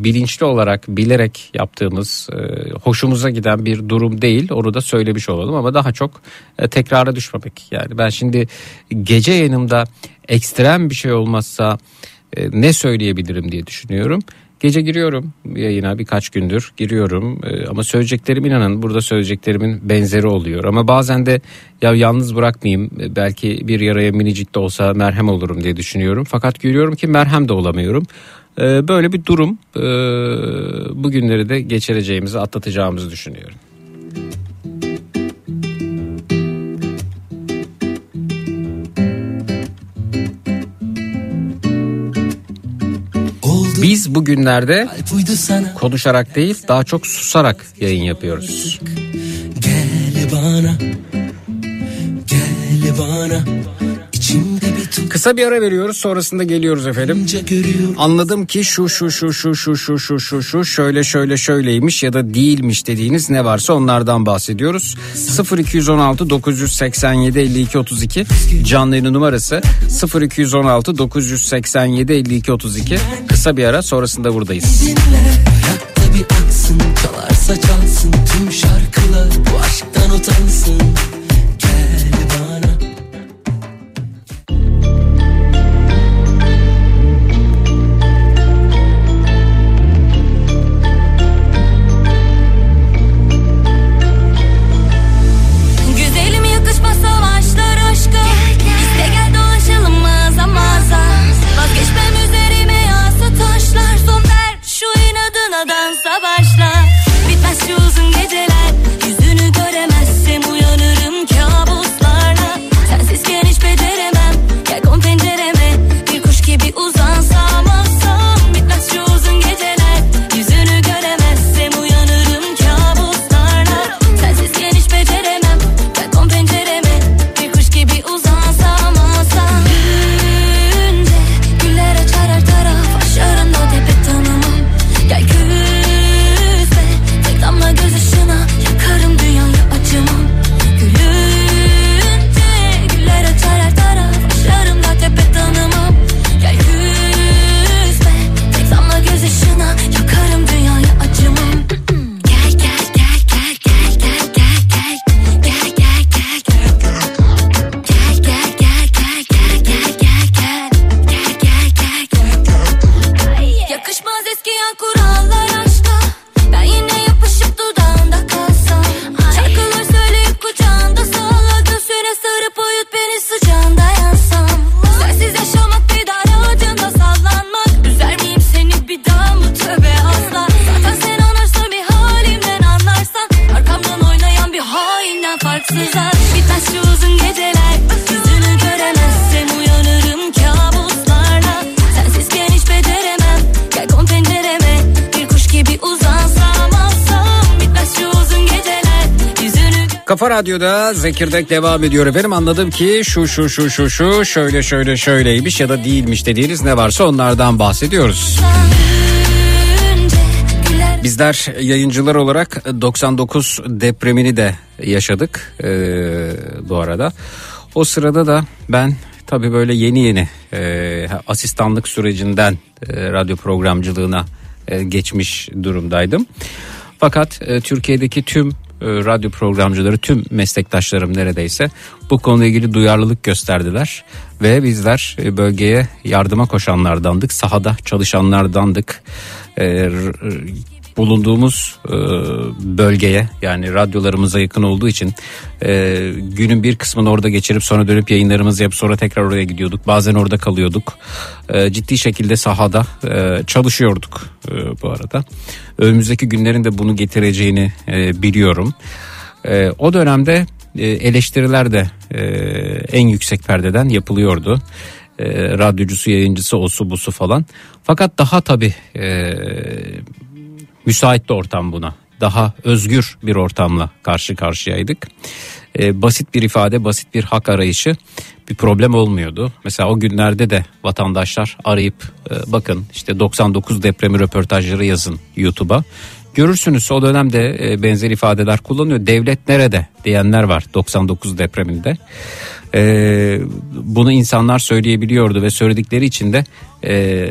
bilinçli olarak bilerek yaptığımız e, hoşumuza giden bir durum değil. Onu da söylemiş olalım ama daha çok e, tekrara düşmemek. Yani ben şimdi gece yayınımda ekstrem bir şey olmazsa e, ne söyleyebilirim diye düşünüyorum Gece giriyorum yayına birkaç gündür giriyorum Ee, ama söyleyeceklerim inanın burada söyleyeceklerimin benzeri oluyor. Ama bazen de ya yalnız bırakmayayım e, belki bir yaraya minicik de olsa merhem olurum diye düşünüyorum. Fakat görüyorum ki merhem de olamıyorum. Ee, Böyle bir durum Ee, bugünleri de geçireceğimizi atlatacağımızı düşünüyorum. Biz bugünlerde konuşarak değil daha çok susarak yayın yapıyoruz. Gel bana. Gel bana. İçimde Kısa bir ara veriyoruz sonrasında geliyoruz efendim. Anladım ki şu şu şu şu şu şu şu şu şu şöyle şöyle şöyleymiş ya da değilmiş dediğiniz ne varsa onlardan bahsediyoruz. 0216 987 52 32 canlı yayın numarası 0216 987 52 32 kısa bir ara sonrasında buradayız. Dinle Çalarsa çalsın Tüm şarkılar Bu aşktan utansın Radyo'da Zekirdek devam ediyor efendim. Anladım ki şu şu şu şu şu şöyle şöyle şöyleymiş ya da değilmiş dediğiniz ne varsa onlardan bahsediyoruz. Bizler yayıncılar olarak 99 depremini de yaşadık ee, bu arada. O sırada da ben tabii böyle yeni yeni e, asistanlık sürecinden e, radyo programcılığına e, geçmiş durumdaydım. Fakat e, Türkiye'deki tüm radyo programcıları, tüm meslektaşlarım neredeyse bu konuyla ilgili duyarlılık gösterdiler. Ve bizler e, bölgeye yardıma koşanlardandık, sahada çalışanlardandık. Bulunduğumuz e, bölgeye yani radyolarımıza yakın olduğu için e, günün bir kısmını orada geçirip sonra dönüp yayınlarımızı yapıp sonra tekrar oraya gidiyorduk. Bazen orada kalıyorduk. E, ciddi şekilde sahada çalışıyorduk bu arada. Önümüzdeki günlerin de bunu getireceğini biliyorum. O dönemde eleştiriler de en yüksek perdeden yapılıyordu. E, radyocusu, yayıncısı, osu busu falan. Fakat daha tabii e, müsait de ortam buna. Daha özgür bir ortamla karşı karşıyaydık. Ee, basit bir ifade, basit bir hak arayışı bir problem olmuyordu. Mesela o günlerde de vatandaşlar arayıp e, bakın işte 99 depremi röportajları yazın YouTube'a. Görürsünüz o dönemde e, benzer ifadeler kullanıyor. Devlet nerede diyenler var 99 depreminde. Ee, bunu insanlar söyleyebiliyordu ve söyledikleri için de e,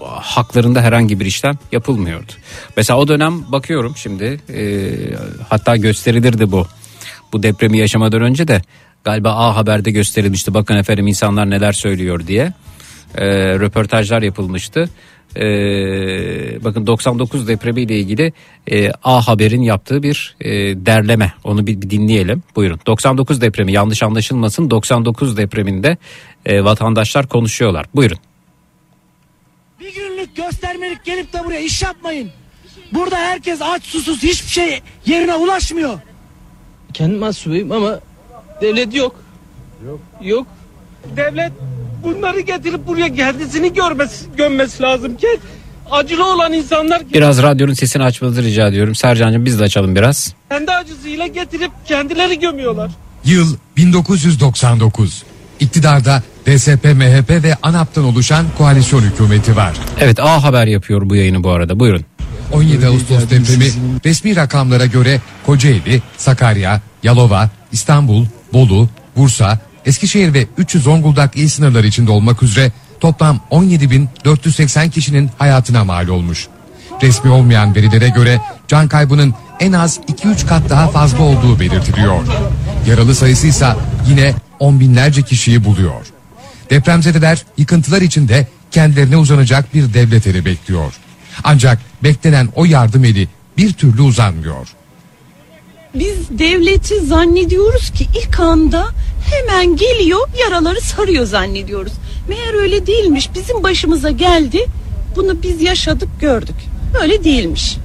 haklarında herhangi bir işlem yapılmıyordu. Mesela o dönem bakıyorum şimdi e, hatta gösterilirdi bu. Bu depremi yaşamadan önce de galiba A Haber'de gösterilmişti. Bakın efendim insanlar neler söylüyor diye. E, röportajlar yapılmıştı. Ee, bakın 99 depremiyle ilgili e, A Haber'in yaptığı bir e, derleme. Onu bir, bir dinleyelim. Buyurun. 99 depremi yanlış anlaşılmasın. 99 depreminde e, vatandaşlar konuşuyorlar. Buyurun. Günlük göstermelik gelip de buraya iş yapmayın. Burada herkes aç susuz hiçbir şey yerine ulaşmıyor. Kendim mahsubuyum ama devlet yok. Yok. Yok. Devlet bunları getirip buraya kendisini görmesi, gömmesi lazım ki acılı olan insanlar Biraz radyonun sesini açmanızı rica ediyorum. Sercan'cığım biz de açalım biraz. kendi acısıyla getirip kendileri gömüyorlar. Yıl 1999. İktidarda DSP, MHP ve ANAP'tan oluşan koalisyon hükümeti var. Evet A Haber yapıyor bu yayını bu arada. Buyurun. 17 Ağustos depremi resmi rakamlara göre Kocaeli, Sakarya, Yalova, İstanbul, Bolu, Bursa, Eskişehir ve 300 Zonguldak il sınırları içinde olmak üzere toplam 17.480 kişinin hayatına mal olmuş. Resmi olmayan verilere göre can kaybının en az 2-3 kat daha fazla olduğu belirtiliyor. Yaralı sayısı ise yine on binlerce kişiyi buluyor. Depremzedeler yıkıntılar içinde kendilerine uzanacak bir devlet eli bekliyor. Ancak beklenen o yardım eli bir türlü uzanmıyor. Biz devleti zannediyoruz ki ilk anda hemen geliyor yaraları sarıyor zannediyoruz. Meğer öyle değilmiş. Bizim başımıza geldi. Bunu biz yaşadık gördük. Öyle değilmiş.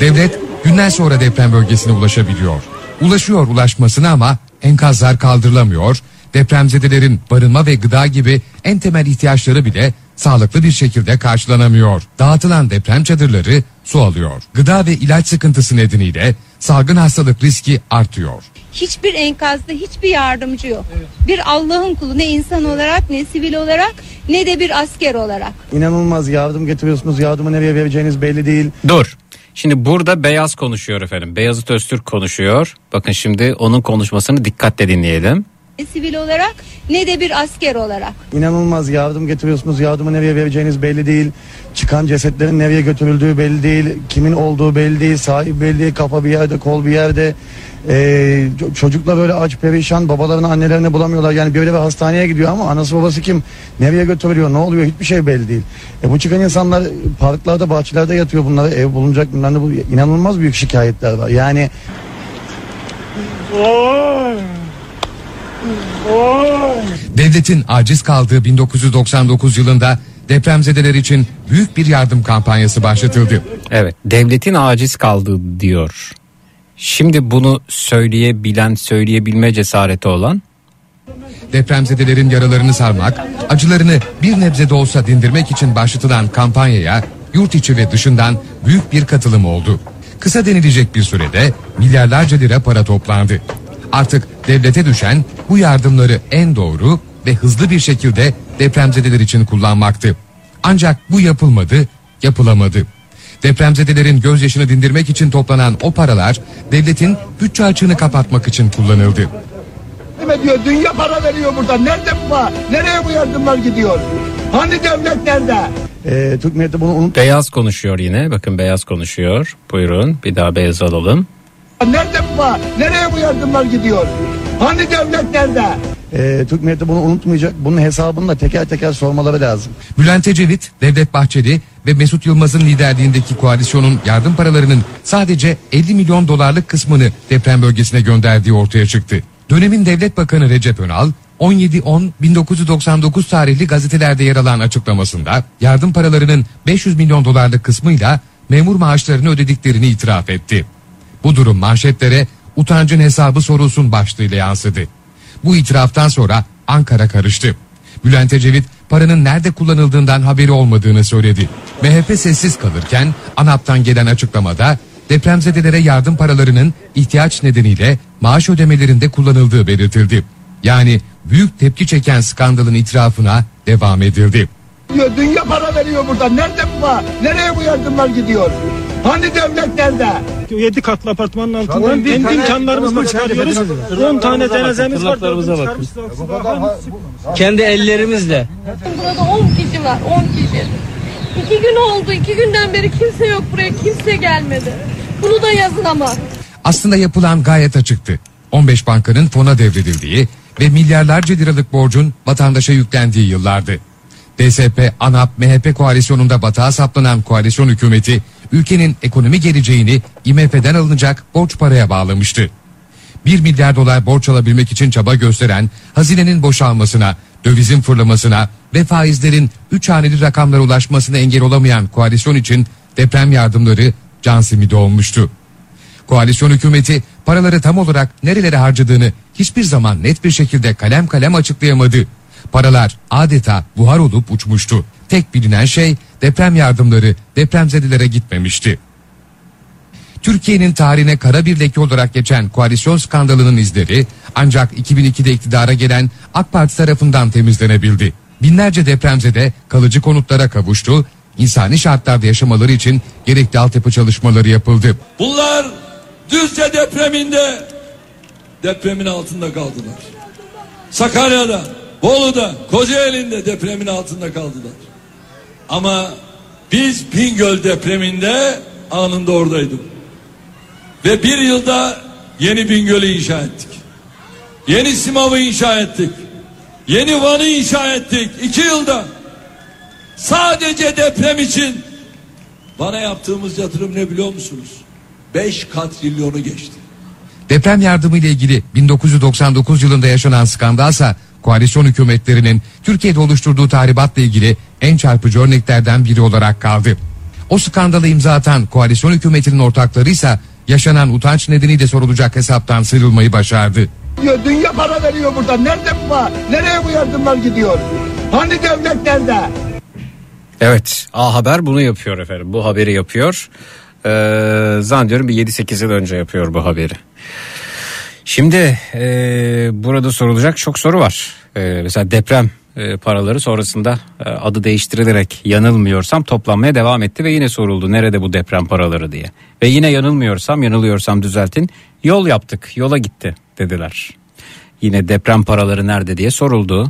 Devlet günler sonra deprem bölgesine ulaşabiliyor. Ulaşıyor ulaşmasına ama enkazlar kaldırılamıyor. Depremzedelerin barınma ve gıda gibi en temel ihtiyaçları bile sağlıklı bir şekilde karşılanamıyor. Dağıtılan deprem çadırları su alıyor. Gıda ve ilaç sıkıntısı nedeniyle salgın hastalık riski artıyor. Hiçbir enkazda hiçbir yardımcı yok. Bir Allah'ın kulu ne insan olarak ne sivil olarak ne de bir asker olarak. İnanılmaz yardım getiriyorsunuz. Yardımı nereye vereceğiniz belli değil. Dur. Şimdi burada Beyaz konuşuyor efendim. Beyazıt Öztürk konuşuyor. Bakın şimdi onun konuşmasını dikkatle dinleyelim. Ne sivil olarak ne de bir asker olarak. İnanılmaz yardım getiriyorsunuz. Yardımı nereye vereceğiniz belli değil. Çıkan cesetlerin nereye götürüldüğü belli değil. Kimin olduğu belli değil. Sahip belli değil. Kafa bir yerde, kol bir yerde. Ee, ço- çocuklar böyle aç perişan. Babalarını annelerini bulamıyorlar. Yani biri hastaneye gidiyor ama anası babası kim? Nereye götürülüyor? Ne oluyor? Hiçbir şey belli değil. E, bu çıkan insanlar parklarda, bahçelerde yatıyor bunlara. Ev bulunacak. Bunlar bu inanılmaz büyük şikayetler var. Yani Devletin aciz kaldığı 1999 yılında depremzedeler için büyük bir yardım kampanyası başlatıldı. Evet devletin aciz kaldığı diyor. Şimdi bunu söyleyebilen söyleyebilme cesareti olan Depremzedelerin yaralarını sarmak, acılarını bir nebze de olsa dindirmek için başlatılan kampanyaya yurt içi ve dışından büyük bir katılım oldu. Kısa denilecek bir sürede milyarlarca lira para toplandı. Artık devlete düşen bu yardımları en doğru ve hızlı bir şekilde depremzedeler için kullanmaktı. Ancak bu yapılmadı, yapılamadı. Depremzedelerin gözyaşını dindirmek için toplanan o paralar devletin bütçe açığını kapatmak için kullanıldı. Ne diyor? Dünya para veriyor burada. Nerede bu para? Nereye bu yardımlar gidiyor? Hani devlet nerede? e, Türk milleti bunu unut Beyaz konuşuyor yine. Bakın Beyaz konuşuyor. Buyurun bir daha Beyaz alalım. Nerede bu para? Nereye bu yardımlar gidiyor? Hani devlet nerede? e, Türk milleti bunu unutmayacak. Bunun hesabını da teker teker sormaları lazım. Bülent Ecevit, Devlet Bahçeli ve Mesut Yılmaz'ın liderliğindeki koalisyonun yardım paralarının sadece 50 milyon dolarlık kısmını deprem bölgesine gönderdiği ortaya çıktı. Dönemin Devlet Bakanı Recep Önal 17-10-1999 tarihli gazetelerde yer alan açıklamasında yardım paralarının 500 milyon dolarlık kısmıyla memur maaşlarını ödediklerini itiraf etti. Bu durum manşetlere utancın hesabı sorulsun başlığıyla yansıdı. Bu itiraftan sonra Ankara karıştı. Bülent Ecevit paranın nerede kullanıldığından haberi olmadığını söyledi. MHP sessiz kalırken ANAP'tan gelen açıklamada depremzedelere yardım paralarının ihtiyaç nedeniyle maaş ödemelerinde kullanıldığı belirtildi. Yani büyük tepki çeken skandalın itirafına devam edildi. Dünya para veriyor burada. Nerede bu para? Nereye bu yardımlar gidiyor? Hani devlet nerede? 7 katlı apartmanın altından imkanlarımızla Tamam, çıkarıyoruz. tırnaklarımıza 10 tane cenazemiz var. bakın. Kendi ellerimizle. Burada 10 kişi var 10 kişi. İki gün oldu iki günden beri kimse yok buraya kimse gelmedi. Bunu da yazın ama. Aslında yapılan gayet açıktı. 15 bankanın fona devredildiği ve milyarlarca liralık borcun vatandaşa yüklendiği yıllardı. DSP, ANAP, MHP koalisyonunda batağa saplanan koalisyon hükümeti ülkenin ekonomi geleceğini IMF'den alınacak borç paraya bağlamıştı. 1 milyar dolar borç alabilmek için çaba gösteren, hazinenin boşalmasına, dövizin fırlamasına ve faizlerin 3 haneli rakamlara ulaşmasına engel olamayan koalisyon için deprem yardımları can simidi olmuştu. Koalisyon hükümeti paraları tam olarak nerelere harcadığını hiçbir zaman net bir şekilde kalem kalem açıklayamadı. Paralar adeta buhar olup uçmuştu. Tek bilinen şey deprem yardımları depremzedelere gitmemişti. Türkiye'nin tarihine kara bir leke olarak geçen koalisyon skandalının izleri ancak 2002'de iktidara gelen AK Parti tarafından temizlenebildi. Binlerce depremzede kalıcı konutlara kavuştu, insani şartlarda yaşamaları için gerekli altyapı çalışmaları yapıldı. Bunlar Düzce depreminde depremin altında kaldılar. Sakarya'da, Bolu'da, Kocaeli'nde depremin altında kaldılar. Ama biz Bingöl depreminde anında oradaydık. Ve bir yılda yeni Bingöl'ü inşa ettik. Yeni Simav'ı inşa ettik. Yeni Van'ı inşa ettik. İki yılda. Sadece deprem için bana yaptığımız yatırım ne biliyor musunuz? 5 katrilyonu geçti. Deprem yardımı ile ilgili 1999 yılında yaşanan skandalsa koalisyon hükümetlerinin Türkiye'de oluşturduğu tahribatla ilgili en çarpıcı örneklerden biri olarak kaldı. O skandalı imza atan koalisyon hükümetinin ortakları ise yaşanan utanç nedeniyle sorulacak hesaptan sıyrılmayı başardı. Dünya para veriyor burada. Nerede bu var? Nereye bu yardımlar gidiyor? Hani devlet nerede? Evet A Haber bunu yapıyor efendim bu haberi yapıyor. Ee, zannediyorum bir 7-8 yıl önce yapıyor bu haberi. Şimdi e, burada sorulacak çok soru var. E, mesela deprem e, paraları sonrasında e, adı değiştirilerek yanılmıyorsam toplanmaya devam etti ve yine soruldu nerede bu deprem paraları diye. Ve yine yanılmıyorsam yanılıyorsam düzeltin yol yaptık yola gitti dediler. Yine deprem paraları nerede diye soruldu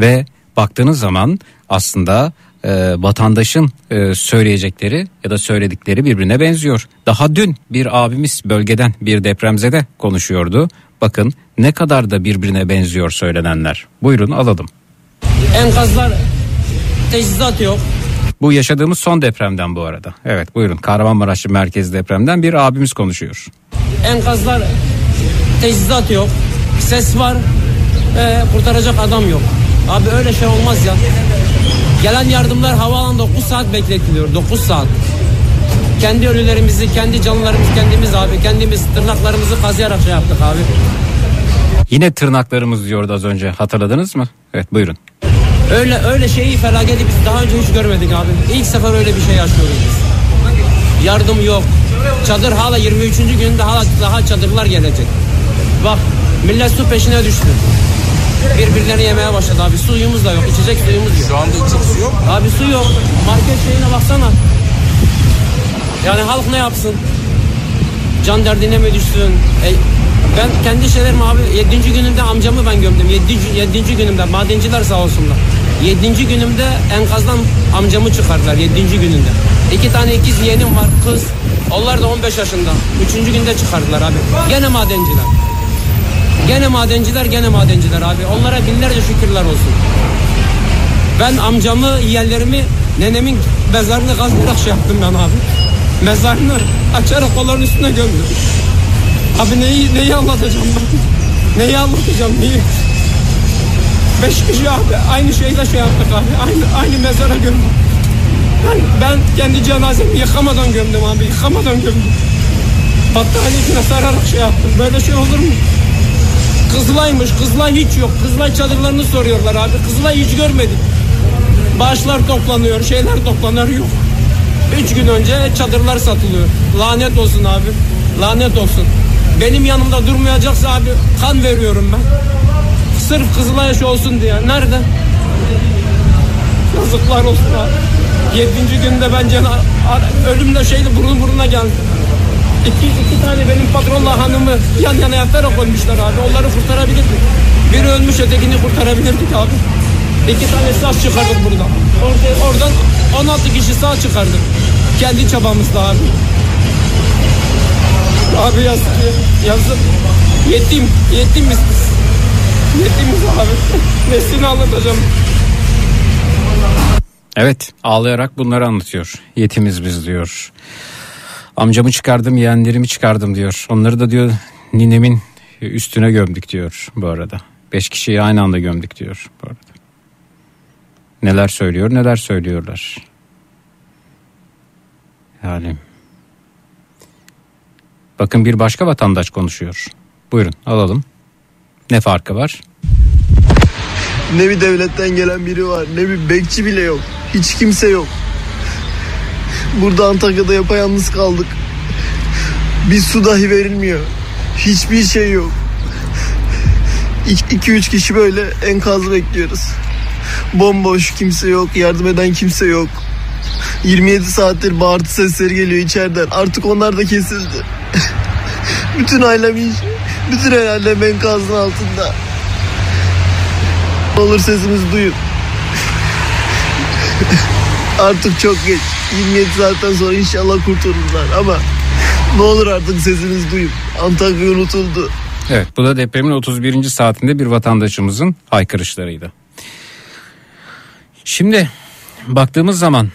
ve baktığınız zaman aslında e, vatandaşın e, söyleyecekleri ya da söyledikleri birbirine benziyor. Daha dün bir abimiz bölgeden bir depremzede konuşuyordu. Bakın ne kadar da birbirine benziyor söylenenler. Buyurun alalım. Enkazlar teçhizat yok. Bu yaşadığımız son depremden bu arada. Evet buyurun Kahramanmaraş merkez depremden bir abimiz konuşuyor. Enkazlar teçhizat yok. Ses var. E, kurtaracak adam yok. Abi öyle şey olmaz ya. Gelen yardımlar havaalanında 9 saat bekletiliyor. 9 saat. Kendi ölülerimizi, kendi canlılarımızı kendimiz abi. Kendimiz tırnaklarımızı kazıyarak şey yaptık abi. Yine tırnaklarımız diyordu az önce hatırladınız mı? Evet buyurun. Öyle öyle şeyi felaketi biz daha önce hiç görmedik abi. İlk sefer öyle bir şey yaşıyoruz biz. Yardım yok. Çadır hala 23. günde hala daha çadırlar gelecek. Bak millet su peşine düştü. Birbirlerini yemeye başladı abi. Suyumuz da yok. içecek suyumuz yok. Şu anda içecek su yok. Abi su yok. Market şeyine baksana. Yani halk ne yapsın? Can derdine mi düşsün? E, ben kendi şeylerim abi 7. günümde amcamı ben gömdüm. 7. 7. günümde madenciler sağ olsunlar. 7. günümde enkazdan amcamı çıkardılar 7. gününde. İki tane ikiz yeğenim var kız. Onlar da 15 yaşında. 3. günde çıkardılar abi. Gene madenciler. Gene madenciler gene madenciler abi. Onlara binlerce şükürler olsun. Ben amcamı, yeğenlerimi, nenemin mezarını kazıyarak şey yaptım ben abi. Mezarını açarak onların üstüne gömdüm. Abi neyi, neyi anlatacağım ben? Neyi anlatacağım neyi? Beş kişi abi aynı şeyle şey yaptık abi. Aynı, aynı mezara gömdüm. Ben, ben kendi cenazemi yıkamadan gömdüm abi. Yıkamadan gömdüm. Battaniyesine sararak şey yaptım. Böyle şey olur mu? Kızılaymış. Kızılay hiç yok. Kızılay çadırlarını soruyorlar abi. Kızılay hiç görmedik. Bağışlar toplanıyor. Şeyler toplanıyor yok. Üç gün önce çadırlar satılıyor. Lanet olsun abi. Lanet olsun. Benim yanımda durmayacaksa abi kan veriyorum ben. Sırf Kızılay şey olsun diye. Nerede? Yazıklar olsun abi. Yedinci günde ben cena ölümle şeyle burun buruna geldim. İki, iki tane benim patronla hanımı yan yana yatarak koymuşlar abi. Onları kurtarabilirdik. Biri ölmüş ötekini kurtarabilirdik abi. İki tane sağ çıkardık buradan. Orada, oradan 16 kişi sağ çıkardık. Kendi çabamızla abi. Abi yazık ya. Yazık. Yetim. Yetimiz biz. Yetimiz abi. Nesini anlatacağım. Evet ağlayarak bunları anlatıyor. Yetimiz biz diyor. Amcamı çıkardım yeğenlerimi çıkardım diyor. Onları da diyor ninemin üstüne gömdük diyor bu arada. Beş kişiyi aynı anda gömdük diyor bu arada. Neler söylüyor neler söylüyorlar. Yani bakın bir başka vatandaş konuşuyor. Buyurun alalım. Ne farkı var? Ne bir devletten gelen biri var ne bir bekçi bile yok. Hiç kimse yok. Burada Antakya'da yapayalnız kaldık. Bir su dahi verilmiyor. Hiçbir şey yok. 2-3 kişi böyle enkazı bekliyoruz. Bomboş kimse yok. Yardım eden kimse yok. 27 saattir bağırtı sesleri geliyor içeriden. Artık onlar da kesildi. bütün ailem iş. Bütün ailem enkazın altında. Olur sesimizi duyun. artık çok geç. 27 saatten sonra inşallah kurtulurlar ama ne olur artık sesimizi duyun. Antakya unutuldu. Evet bu da depremin 31. saatinde bir vatandaşımızın haykırışlarıydı. Şimdi baktığımız zaman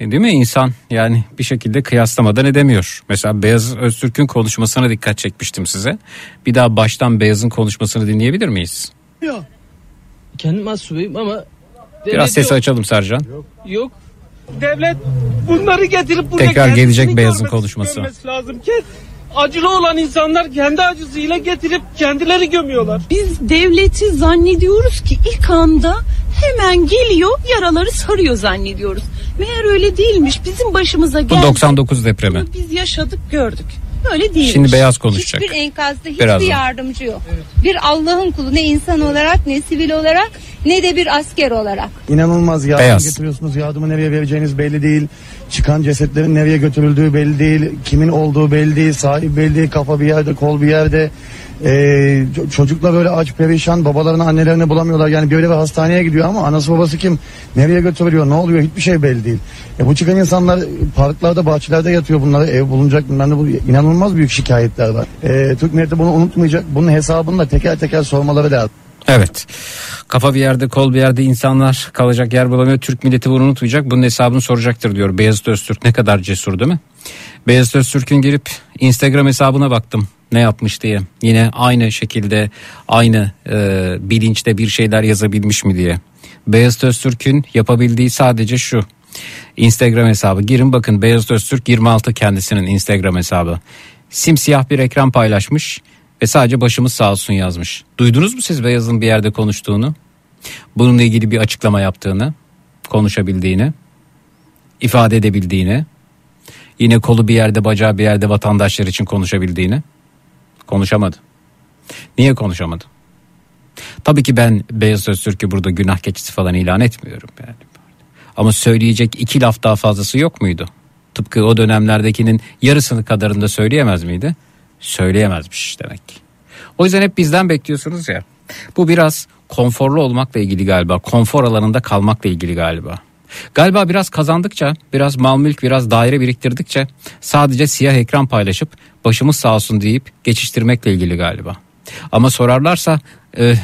e, değil mi insan yani bir şekilde kıyaslamadan edemiyor. Mesela Beyaz Öztürk'ün konuşmasına dikkat çekmiştim size. Bir daha baştan Beyaz'ın konuşmasını dinleyebilir miyiz? Yok. Kendim masumuyum ama Biraz sesi açalım Sercan. Yok. Devlet bunları getirip buraya Tekrar gelecek Beyaz'ın görmesi- konuşması. görmesi lazım ki acılı olan insanlar kendi acısıyla getirip kendileri gömüyorlar. Biz devleti zannediyoruz ki ilk anda hemen geliyor yaraları sarıyor zannediyoruz. Meğer öyle değilmiş. Bizim başımıza Bu geldi. 99 depremi. Biz yaşadık gördük. Öyle değilmiş. Şimdi Beyaz konuşacak. Hiçbir enkazda hiçbir Birazdan. yardımcı yok. Bir Allah'ın kulu ne insan olarak ne sivil olarak ne de bir asker olarak. İnanılmaz yardım Beyaz. getiriyorsunuz. Yardımı nereye vereceğiniz belli değil. Çıkan cesetlerin nereye götürüldüğü belli değil. Kimin olduğu belli değil. Sahip belli değil. Kafa bir yerde, kol bir yerde. Ee, ço- çocuklar böyle aç perişan. Babalarını annelerini bulamıyorlar. Yani böyle bir hastaneye gidiyor ama anası babası kim? Nereye götürülüyor? Ne oluyor? Hiçbir şey belli değil. E bu çıkan insanlar parklarda, bahçelerde yatıyor bunlara. Ev bulunacak. Bunlarda bu inanılmaz büyük şikayetler var. Ee, Türk milleti bunu unutmayacak. Bunun hesabını da teker teker sormaları lazım. Evet. Kafa bir yerde kol bir yerde insanlar kalacak yer bulamıyor. Türk milleti bunu unutmayacak. Bunun hesabını soracaktır diyor Beyazıt Öztürk. Ne kadar cesur değil mi? Beyazıt Öztürk'ün girip Instagram hesabına baktım. Ne yapmış diye. Yine aynı şekilde aynı e, bilinçte bir şeyler yazabilmiş mi diye. Beyazıt Öztürk'ün yapabildiği sadece şu. Instagram hesabı. Girin bakın Beyazıt Öztürk 26 kendisinin Instagram hesabı. Simsiyah bir ekran paylaşmış ve sadece başımız sağ olsun yazmış. Duydunuz mu siz Beyaz'ın bir yerde konuştuğunu? Bununla ilgili bir açıklama yaptığını, konuşabildiğini, ifade edebildiğini, yine kolu bir yerde bacağı bir yerde vatandaşlar için konuşabildiğini konuşamadı. Niye konuşamadı? Tabii ki ben Beyaz Öztürk'ü burada günah keçisi falan ilan etmiyorum yani. Ama söyleyecek iki laf daha fazlası yok muydu? Tıpkı o dönemlerdekinin yarısını kadarında söyleyemez miydi? Söyleyemezmiş demek ki. O yüzden hep bizden bekliyorsunuz ya. Bu biraz konforlu olmakla ilgili galiba. Konfor alanında kalmakla ilgili galiba. Galiba biraz kazandıkça, biraz mal mülk, biraz daire biriktirdikçe sadece siyah ekran paylaşıp başımız sağ olsun deyip geçiştirmekle ilgili galiba. Ama sorarlarsa e,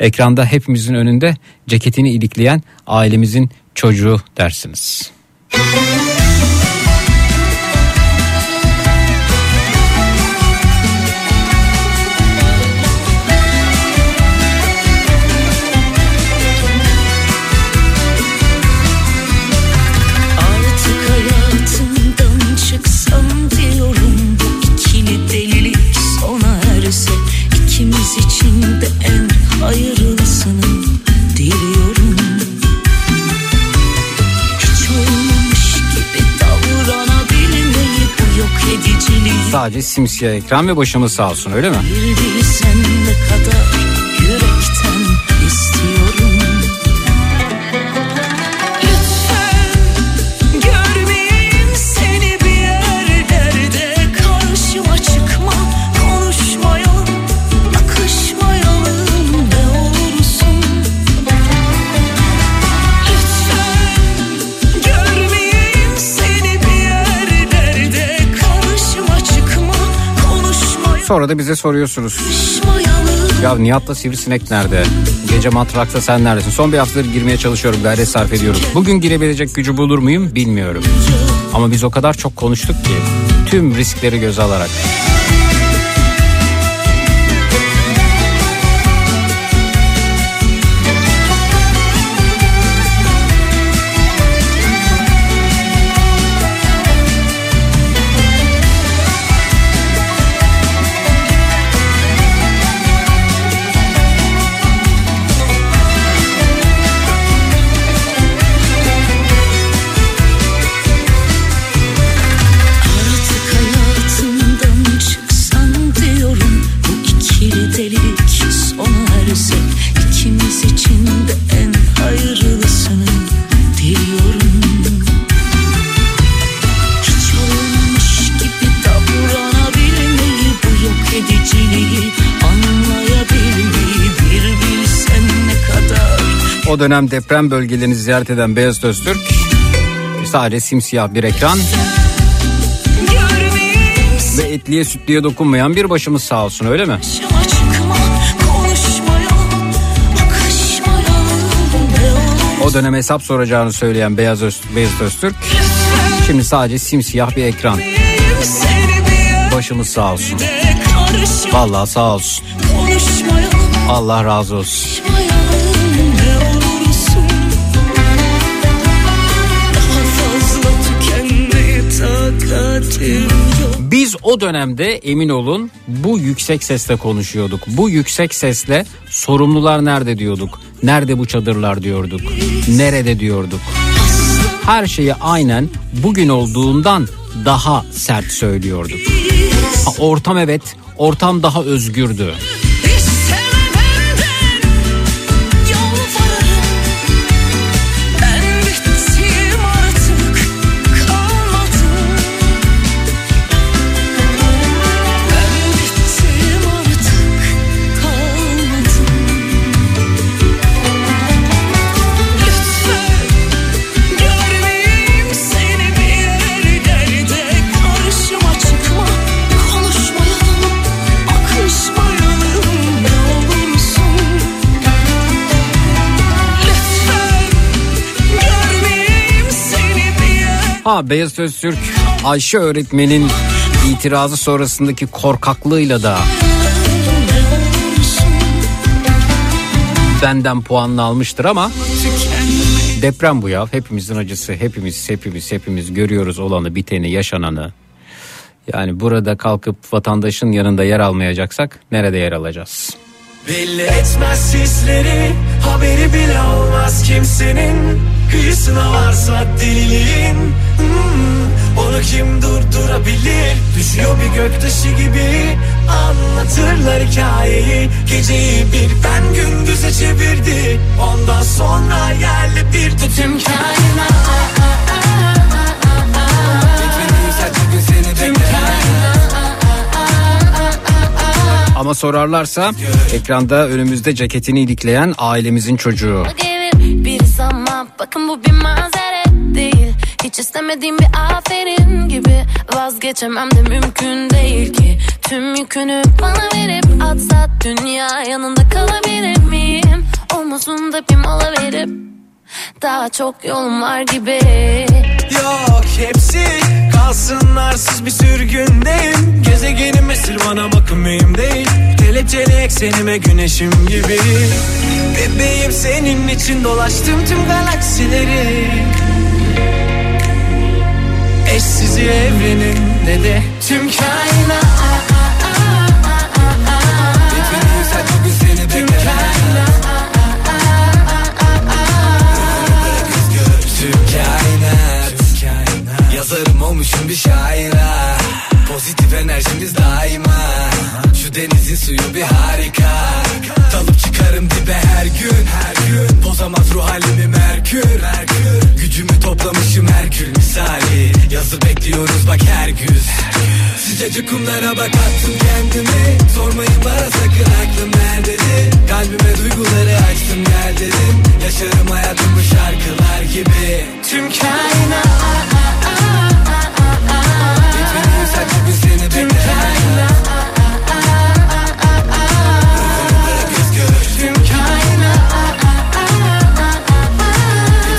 ekranda hepimizin önünde ceketini ilikleyen ailemizin çocuğu dersiniz. Artık Sadece simsiyah ekran ve başımız sağ olsun öyle mi? Bilsen ne kadar Sonra da bize soruyorsunuz. Ya Nihat'la Sivrisinek nerede? Gece matrakta sen neredesin? Son bir haftadır girmeye çalışıyorum. Gayret sarf ediyorum. Bugün girebilecek gücü bulur muyum bilmiyorum. Ama biz o kadar çok konuştuk ki. Tüm riskleri göze alarak. Dönem deprem bölgelerini ziyaret eden Beyaz Öztürk sadece simsiyah bir ekran ve etliye sütlüye dokunmayan bir başımız sağ olsun öyle mi? O dönem hesap soracağını söyleyen Beyaz Öz, Beyaz Öztürk şimdi sadece simsiyah bir ekran. Başımız sağ olsun. Vallahi sağ olsun. Allah razı olsun. Biz o dönemde emin olun bu yüksek sesle konuşuyorduk. Bu yüksek sesle sorumlular nerede diyorduk. Nerede bu çadırlar diyorduk. Nerede diyorduk. Her şeyi aynen bugün olduğundan daha sert söylüyorduk. Ha, ortam evet, ortam daha özgürdü. Ha Beyaz Öztürk Ayşe öğretmenin itirazı sonrasındaki korkaklığıyla da benden puanını almıştır ama deprem bu ya hepimizin acısı hepimiz hepimiz hepimiz görüyoruz olanı biteni yaşananı yani burada kalkıp vatandaşın yanında yer almayacaksak nerede yer alacağız? Belli etmez sisleri Haberi bile olmaz kimsenin. Kıyısına varsa deliliğin. Hmm, Onu kim durdurabilir? Düşüyor bir göktaşı gibi. Anlatırlar hikayeyi. Geceyi bir ben gündüze çevirdi. Ondan sonra yerle bir tüm kainat Ama sorarlarsa ekranda önümüzde ceketini ilikleyen ailemizin çocuğu. birisi ama bakın bu bir mazeret değil Hiç istemediğim bir aferin gibi Vazgeçemem de mümkün değil ki Tüm yükünü bana verip atsa dünya yanında kalabilir miyim? Omuzunda bir mola verip daha çok yolum var gibi Yok hepsi kalsın arsız bir sürgündeyim Gezegenim esir bana bakın mühim değil. Kelepçeli eksenime güneşim gibi. Bebeğim senin için dolaştım tüm galaksileri. Eşsizi evrenin ne de tüm kainat Olmuşum bir şaira. Pozitif enerjimiz daima. Şu denizin suyu bir harika. Dalıp çıkarım dibe her gün her gün. Bozamaz ruh halimi merkür. Gücümü toplamışım Herkül misali. Yazı bekliyoruz bak her güz. Sıcacık kumlara bak attım kendimi. Sormayın bana sakın aklım nerededir Kalbime duyguları açtım gel dedim Yaşarım hayatımı şarkılar gibi. Tüm kainat Sebebi seni bekleyen Herkes görür tüm kainat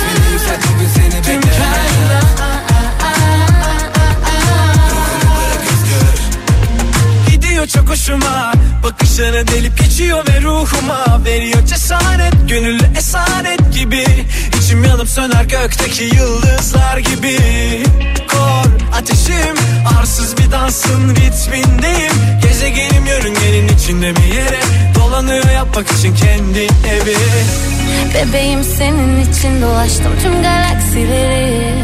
Benim sebebi seni bekleyen Herkes görür Gidiyor çok hoşuma Bakışları delip geçiyor ve ruhuma. Veriyor cesaret gönüllü esaret gibi. İçim yanıp söner gökteki yıldızlar gibi. Kor ateşim arsız bir dansın ritmindeyim. Gezegenim yörüngenin içinde bir yere. Dolanıyor yapmak için kendi evi. Bebeğim senin için dolaştım tüm galaksileri.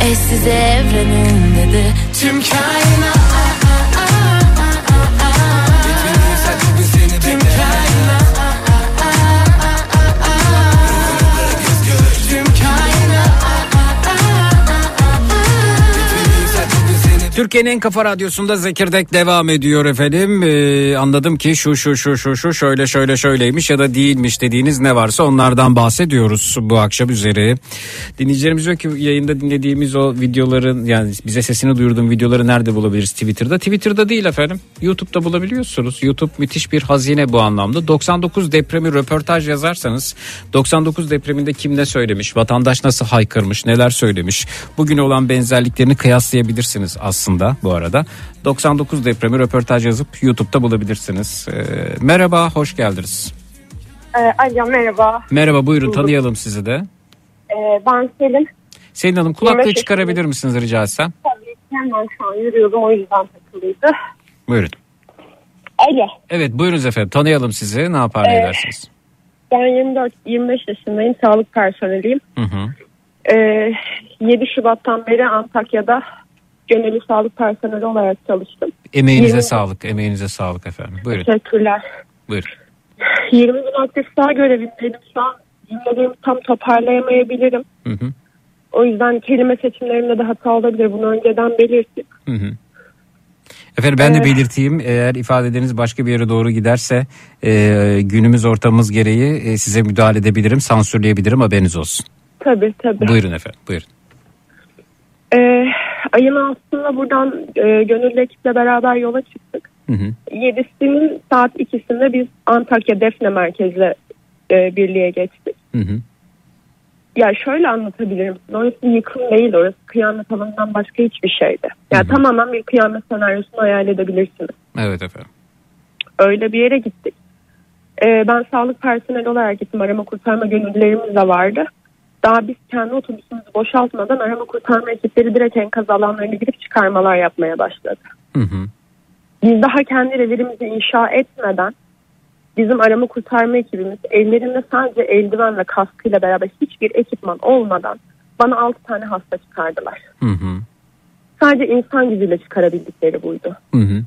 Eşsiz evreninde de tüm kainat Türkiye'nin en kafa radyosunda Zekirdek devam ediyor efendim. Ee, anladım ki şu şu şu şu şu şöyle şöyle şöyleymiş ya da değilmiş dediğiniz ne varsa onlardan bahsediyoruz bu akşam üzeri. Dinleyicilerimiz diyor ki yayında dinlediğimiz o videoların yani bize sesini duyurduğum videoları nerede bulabiliriz Twitter'da? Twitter'da değil efendim. YouTube'da bulabiliyorsunuz. YouTube müthiş bir hazine bu anlamda. 99 depremi röportaj yazarsanız 99 depreminde kim ne söylemiş, vatandaş nasıl haykırmış, neler söylemiş. Bugün olan benzerliklerini kıyaslayabilirsiniz aslında bu arada. 99 depremi röportaj yazıp YouTube'da bulabilirsiniz. Ee, merhaba, hoş geldiniz. Ee, Alo merhaba. Merhaba, buyurun Bulduk. tanıyalım sizi de. Ee, ben Selin. Selin Hanım kulaklığı 25 çıkarabilir misiniz rica etsem? Tabii hemen şu an yürüyordum o yüzden takılıydı. Buyurun. Alo. Evet buyurunuz efendim tanıyalım sizi ne yapar ne edersiniz? Ben 24-25 yaşındayım. Sağlık personeliyim. Hı hı. Ee, 7 Şubat'tan beri Antakya'da gönüllü sağlık personeli olarak çalıştım. Emeğinize 20 sağlık emeğinize sağlık efendim buyurun Teşekkürler. buyurun. 20 gün aktif sağ görevindeydim. Şu an cümlelerimi tam toparlayamayabilirim. Hı hı. O yüzden kelime seçimlerimde de hata olabilir. Bunu önceden belirtip. Hı hı. Efendim ben de Ee, belirteyim eğer ifadeleriniz başka bir yere doğru giderse e, günümüz ortamımız gereği e, size müdahale edebilirim sansürleyebilirim haberiniz olsun. Tabii tabii. Buyurun efendim buyurun. Ee, ayın altında buradan e, gönüllü ekiple beraber yola çıktık. Hı hı. 7'sinin saat 2'sinde biz Antakya Defne Merkez'le e, birliğe geçtik. Hı hı. Ya şöyle anlatabilirim. Orası yıkım değil. Orası kıyamet alanından başka hiçbir şeydi. Ya tamamen bir kıyamet senaryosunu hayal edebilirsiniz. Evet efendim. Öyle bir yere gittik. Ee, ben sağlık personeli olarak gittim. Arama kurtarma gönüllülerimiz de vardı. Daha biz kendi otobüsümüzü boşaltmadan arama kurtarma ekipleri direkt enkaz alanlarına gidip çıkarmalar yapmaya başladı. Hı hı. Biz daha kendi evlerimizi inşa etmeden bizim arama kurtarma ekibimiz ellerinde sadece eldiven ve kaskıyla beraber hiçbir ekipman olmadan bana 6 tane hasta çıkardılar. Hı hı. Sadece insan gücüyle çıkarabildikleri buydu. Hı hı.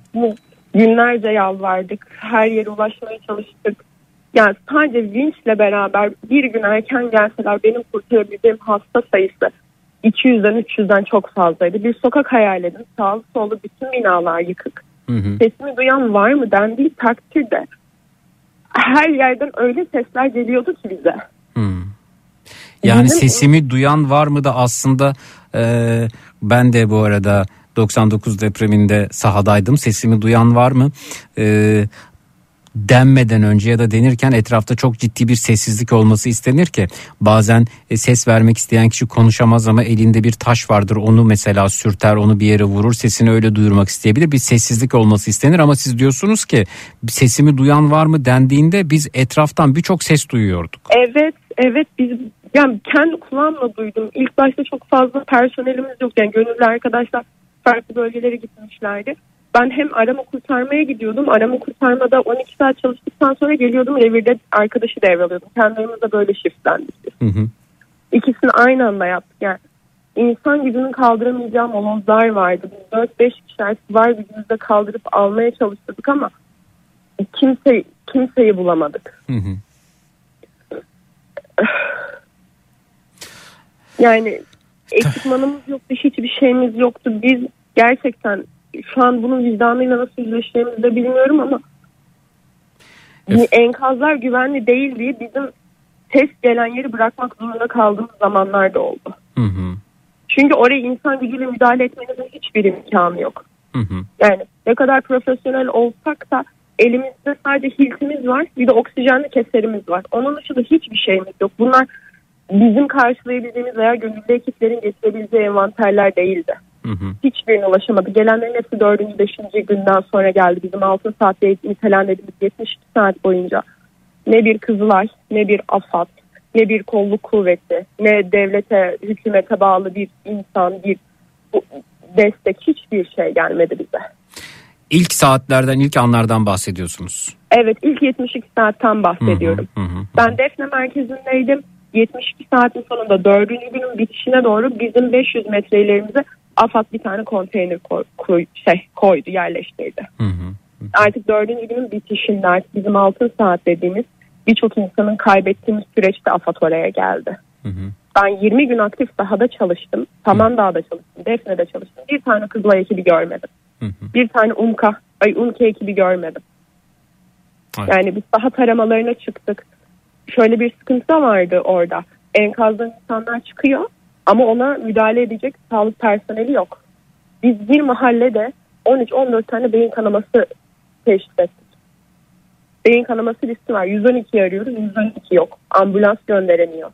Günlerce yalvardık. Her yere ulaşmaya çalıştık. Yani sadece vinçle beraber bir gün erken gelseler benim kurtarabileceğim hasta sayısı 200'den 300'den çok fazlaydı. Bir sokak hayal edin. Sağlı sollu bütün binalar yıkık. Hı hı. Sesimi duyan var mı dendiği takdirde her yerden öyle sesler geliyordu ki bize. Yani sesimi duyan var mı da aslında e, ben de bu arada 99 depreminde sahadaydım. Sesimi duyan var mı? E, denmeden önce ya da denirken etrafta çok ciddi bir sessizlik olması istenir ki bazen e, ses vermek isteyen kişi konuşamaz ama elinde bir taş vardır onu mesela sürter onu bir yere vurur sesini öyle duyurmak isteyebilir bir sessizlik olması istenir ama siz diyorsunuz ki sesimi duyan var mı dendiğinde biz etraftan birçok ses duyuyorduk. Evet, evet biz yani kendi kulağımla duydum. İlk başta çok fazla personelimiz yok. Yani gönüllü arkadaşlar farklı bölgelere gitmişlerdi. Ben hem arama kurtarmaya gidiyordum. Arama kurtarmada 12 saat çalıştıktan sonra geliyordum. Revirde arkadaşı devralıyordum. Kendilerimize böyle shiftlendik. Hı hı. İkisini aynı anda yaptık. Yani insan gücünün kaldıramayacağı molozlar vardı. Biz 4-5 kişiler var gücümüzde kaldırıp almaya çalıştık ama kimse kimseyi bulamadık. Hı hı. Yani ekipmanımız yoktu, hiçbir şeyimiz yoktu. Biz gerçekten şu an bunun vicdanıyla nasıl yüzleşeceğimizi de bilmiyorum ama enkazlar güvenli değil diye bizim test gelen yeri bırakmak zorunda kaldığımız zamanlarda oldu. Hı hı. Çünkü oraya insan gücüyle müdahale etmenizin hiçbir imkanı yok. Hı hı. Yani ne kadar profesyonel olsak da elimizde sadece hiltimiz var bir de oksijenli keserimiz var. Onun dışında hiçbir şeyimiz yok. Bunlar bizim karşılayabildiğimiz veya gönüllü ekiplerin getirebileceği envanterler değildi. Hiçbirine ulaşamadı. Gelenlerin hepsi dördüncü, beşinci günden sonra geldi. Bizim altın saatte nitelendirdiğimiz 72 saat boyunca. Ne bir Kızılay, ne bir AFAD, ne bir kolluk kuvveti, ne devlete, hükümete bağlı bir insan, bir destek hiçbir şey gelmedi bize. İlk saatlerden ilk anlardan bahsediyorsunuz. Evet ilk 72 saatten bahsediyorum. Ben Defne merkezindeydim. 72 saatin sonunda dördüncü günün bitişine doğru bizim 500 metre ilerimize AFAD bir tane konteyner koy, koy- şey, koydu yerleştirdi. Artık dördüncü günün bitişinde artık bizim altın saat dediğimiz birçok insanın kaybettiğimiz süreçte AFAD oraya geldi. Ben 20 gün aktif sahada çalıştım. Samandağ'da çalıştım. Defne'de çalıştım. Bir tane Kızılay ekibi görmedim. Bir tane UMKA, ay UMKE ekibi görmedim. Yani biz saha taramalarına çıktık. Şöyle bir sıkıntı da vardı orada. Enkazdan insanlar çıkıyor ama ona müdahale edecek sağlık personeli yok. Biz bir mahallede 13-14 tane beyin kanaması teşhis ettik. Beyin kanaması listi var. 112 arıyoruz. 112 yok. Ambulans gönderemiyor.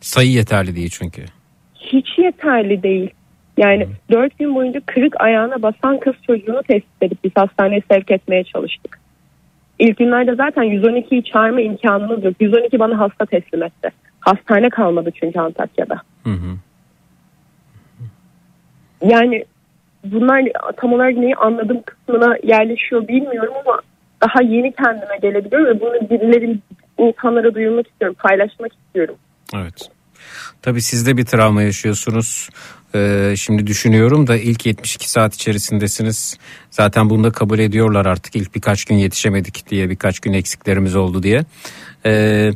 Sayı yeterli değil çünkü. Hiç yeterli değil. Yani 4 gün boyunca kırık ayağına basan kız çocuğunu tespit edip biz hastaneye sevk etmeye çalıştık. İlk günlerde zaten 112'yi çağırma imkanımız yok. 112 bana hasta teslim etti. Hastane kalmadı çünkü Antakya'da. Yani bunlar tam olarak neyi anladığım kısmına yerleşiyor bilmiyorum ama daha yeni kendime gelebiliyorum ve bunu birileri insanlara duyurmak istiyorum, paylaşmak istiyorum. Evet. Tabii siz de bir travma yaşıyorsunuz. Ee, şimdi düşünüyorum da ilk 72 saat içerisindesiniz. Zaten bunu da kabul ediyorlar artık. İlk birkaç gün yetişemedik diye, birkaç gün eksiklerimiz oldu diye. Ee,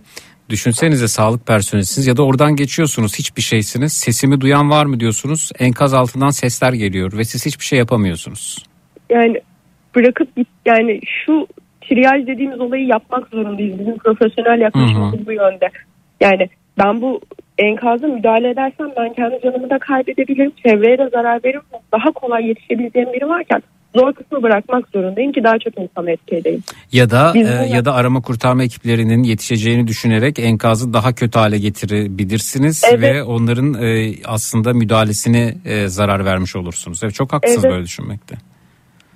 düşünsenize sağlık personelisiniz ya da oradan geçiyorsunuz hiçbir şeysiniz. Sesimi duyan var mı diyorsunuz. Enkaz altından sesler geliyor ve siz hiçbir şey yapamıyorsunuz. Yani bırakıp git yani şu triyaj dediğimiz olayı yapmak zorundayız. Bizim profesyonel yaklaşımımız bu yönde. Yani ben bu enkaza müdahale edersem ben kendi canımı da kaybedebilirim. Çevreye de zarar veririm. Daha kolay yetişebileceğim biri varken zor kısmı bırakmak zorundayım ki daha çok insanı etki edeyim. Ya da Biz e, ya da arama kurtarma ekiplerinin yetişeceğini düşünerek enkazı daha kötü hale getirebilirsiniz Evet. ve onların e, aslında müdahalesine e, zarar vermiş olursunuz. Evet, çok haklısınız Evet. böyle düşünmekte.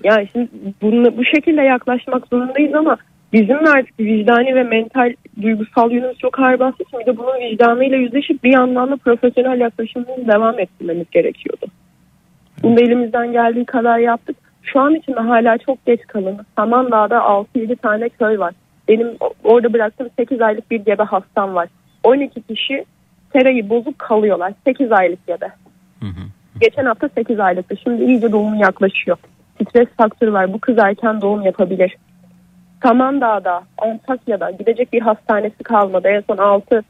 Yani şimdi bunu bu şekilde yaklaşmak zorundayız ama bizim de artık vicdani ve mental duygusal yönümüz çok ağır için bir de bunun vicdanıyla yüzleşip bir yandan da profesyonel yaklaşımımızı devam ettirmemiz gerekiyordu. Bunu da elimizden geldiği kadar yaptık. Şu an için de hala çok geç kalındı. Samandağ'da 6-7 tane köy var. Benim orada bıraktığım 8 aylık bir gebe hastam var. 12 kişi serayı bozuk kalıyorlar. 8 aylık gebe. Geçen hafta 8 aylıktı. Şimdi iyice doğum yaklaşıyor. Stres faktörü var. Bu kız erken doğum yapabilir. Samandağ'da, Antakya'da gidecek bir hastanesi kalmadı. En son 6.4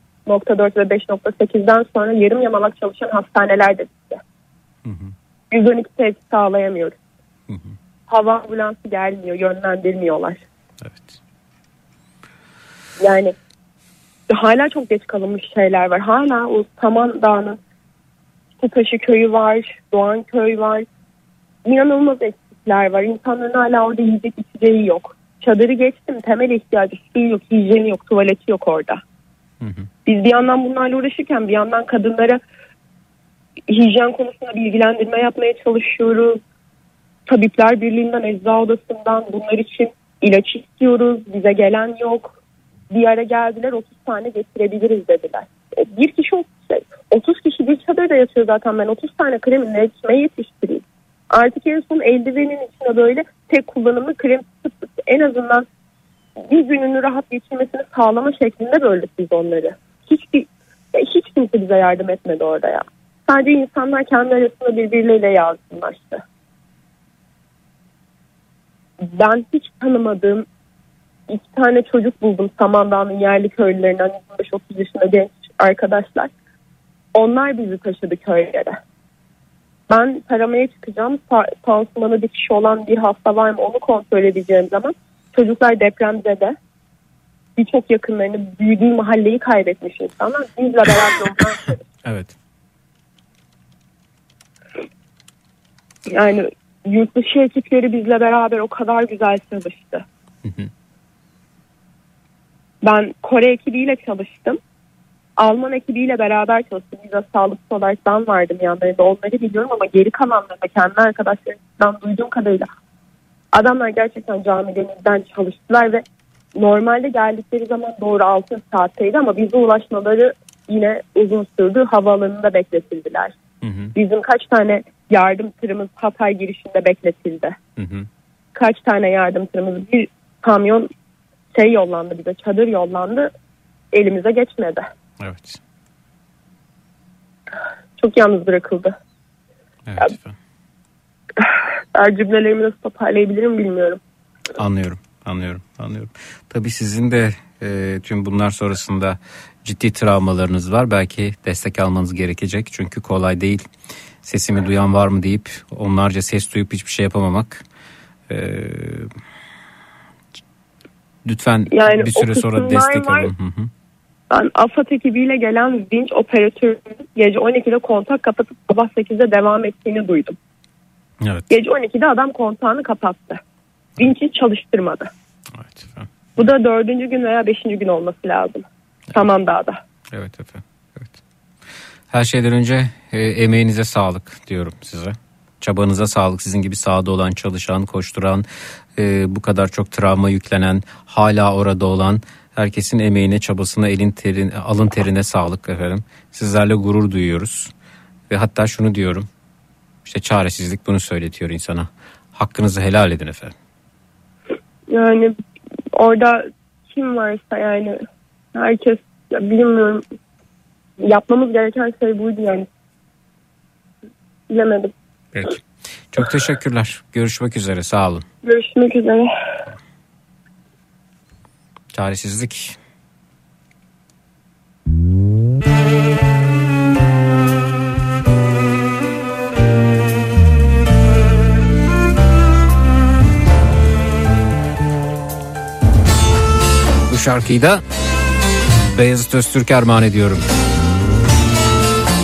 ve 5.8'den sonra yarım yamalak çalışan hastaneler de bitti. 112 tesis sağlayamıyoruz. Hava ambulansı gelmiyor, yönlendirmiyorlar. Yani hala çok geç kalınmış şeyler var. Hala o Samandağ'ın Kutaşı köyü var, Doğan köy var. İnanılmaz eksikler var. İnsanların hala orada yiyecek içeceği yok. Çadırı geçtim temel ihtiyacı suyu yok, hijyeni yok, tuvaleti yok orada. Biz bir yandan bunlarla uğraşırken bir yandan kadınlara hijyen konusunda bilgilendirme yapmaya çalışıyoruz. Tabipler Birliği'nden, ecza odasından bunlar için ilaç istiyoruz. Bize gelen yok. Bir ara geldiler 30 tane getirebiliriz dediler. E, Bir kişi 30, şey, 30 kişi bir çadırda yatıyor zaten ben 30 tane kremi ne kime yetiştireyim. Artık en son eldivenin içine böyle tek kullanımlı krem en azından bir gününü rahat geçirmesini sağlama şeklinde böldük biz onları. Hiçbir, ya hiç kimse bize yardım etmedi orada ya. Sadece insanlar kendi arasında birbirleriyle yardımlaştı. Ben hiç tanımadığım iki tane çocuk buldum Samandağ'ın yerli köylülerinden 25-30 yaşında genç arkadaşlar. Onlar bizi taşıdı köylere. Ben taramaya çıkacağım. Pansumanı dikişi olan bir hasta var mı onu kontrol edeceğim zaman çocuklar depremde de birçok yakınlarını büyüdüğü mahalleyi kaybetmiş insanlar. Bizle beraber onlar Evet. Yani yurt dışı ekipleri bizle beraber o kadar güzel çalıştı. Ben Kore ekibiyle çalıştım. Alman ekibiyle beraber çalıştım. Bize sağlıkçı olarak ben vardım yanlarında. Onları biliyorum ama geri kalanlarında kendi arkadaşlarımdan duyduğum kadarıyla adamlar gerçekten camilerimizden çalıştılar ve normalde geldikleri zaman doğru 6 saatteydi ama bize ulaşmaları yine uzun sürdü. Havaalanında bekletildiler. Bizim kaç tane yardım tırımız Hatay girişinde bekletildi. Kaç tane yardım tırımız bir kamyon şey yollandı bize çadır yollandı elimize geçmedi. Evet. Çok yalnız bırakıldı. Evet Ya- efendim. Ben cümlelerimi nasıl toparlayabilirim bilmiyorum. Anlıyorum, anlıyorum, anlıyorum. Tabii sizin de e, tüm bunlar sonrasında ciddi travmalarınız var. Belki destek almanız gerekecek çünkü kolay değil. Sesimi duyan var mı deyip onlarca ses duyup hiçbir şey yapamamak. E, lütfen Yani bir süre sonra destek var. alın. Hı hı. Ben AFAD ekibiyle gelen vinç operatörünün gece 12'de kontak kapatıp sabah 8'de devam ettiğini duydum. Evet. Gece 12'de adam kontağını kapattı. Vinç'i çalıştırmadı. Bu da dördüncü gün veya beşinci gün olması lazım. Tamam dağda. Evet efendim. Her şeyden önce e, emeğinize sağlık diyorum size. Çabanıza sağlık. Sizin gibi sahada olan, çalışan, koşturan, e, bu kadar çok travma yüklenen, hala orada olan herkesin emeğine, çabasına, elin terin, alın terine sağlık efendim. Sizlerle gurur duyuyoruz. Ve hatta şunu diyorum. İşte çaresizlik bunu söyletiyor insana. Hakkınızı helal edin efendim. Yani orada kim varsa yani herkes ya bilmiyorum yapmamız gereken şey buydu yani. Bilemedim. Peki. Çok teşekkürler. Görüşmek üzere. Sağ olun. Görüşmek üzere. Çaresizlik. Bu şarkıyı da Beyazıt Öztürk'e armağan ediyorum.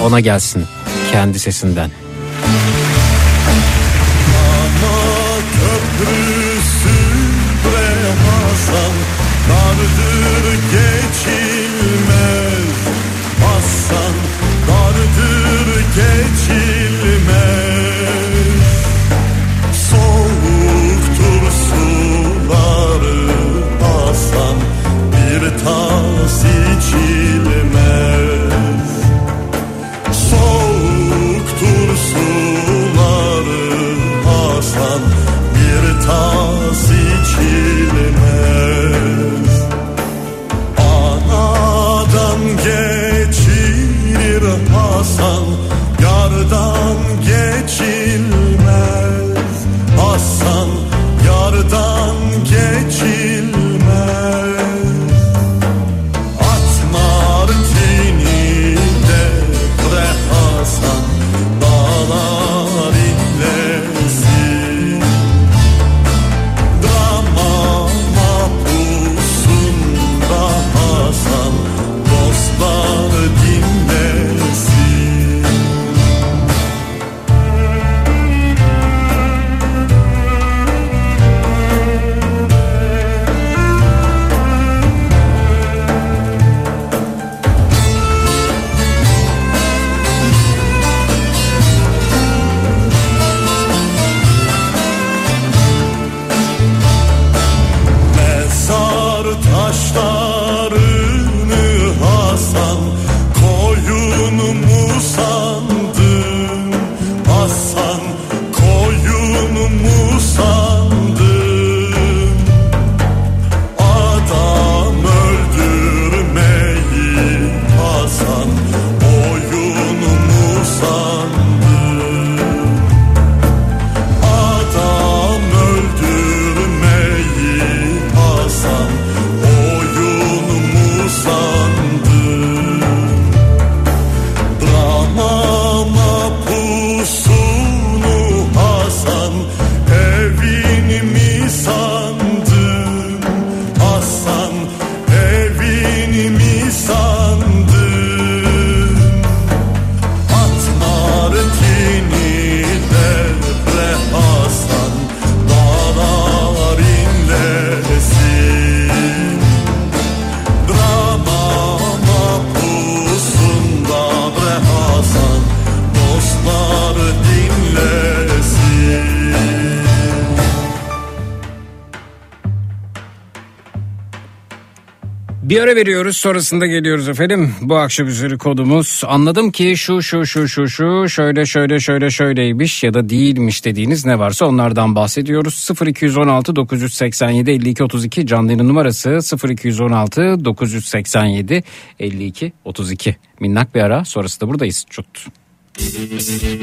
Ona gelsin kendi sesinden. Bir ara veriyoruz sonrasında geliyoruz efendim. Bu akşam üzeri kodumuz anladım ki şu şu şu şu şu şöyle şöyle şöyle şöyleymiş ya da değilmiş dediğiniz ne varsa onlardan bahsediyoruz. 0216 987 52 32 canlı numarası 0216 987 52 32. Minnak bir ara sonrası da buradayız. Çut. Küçücüktüm,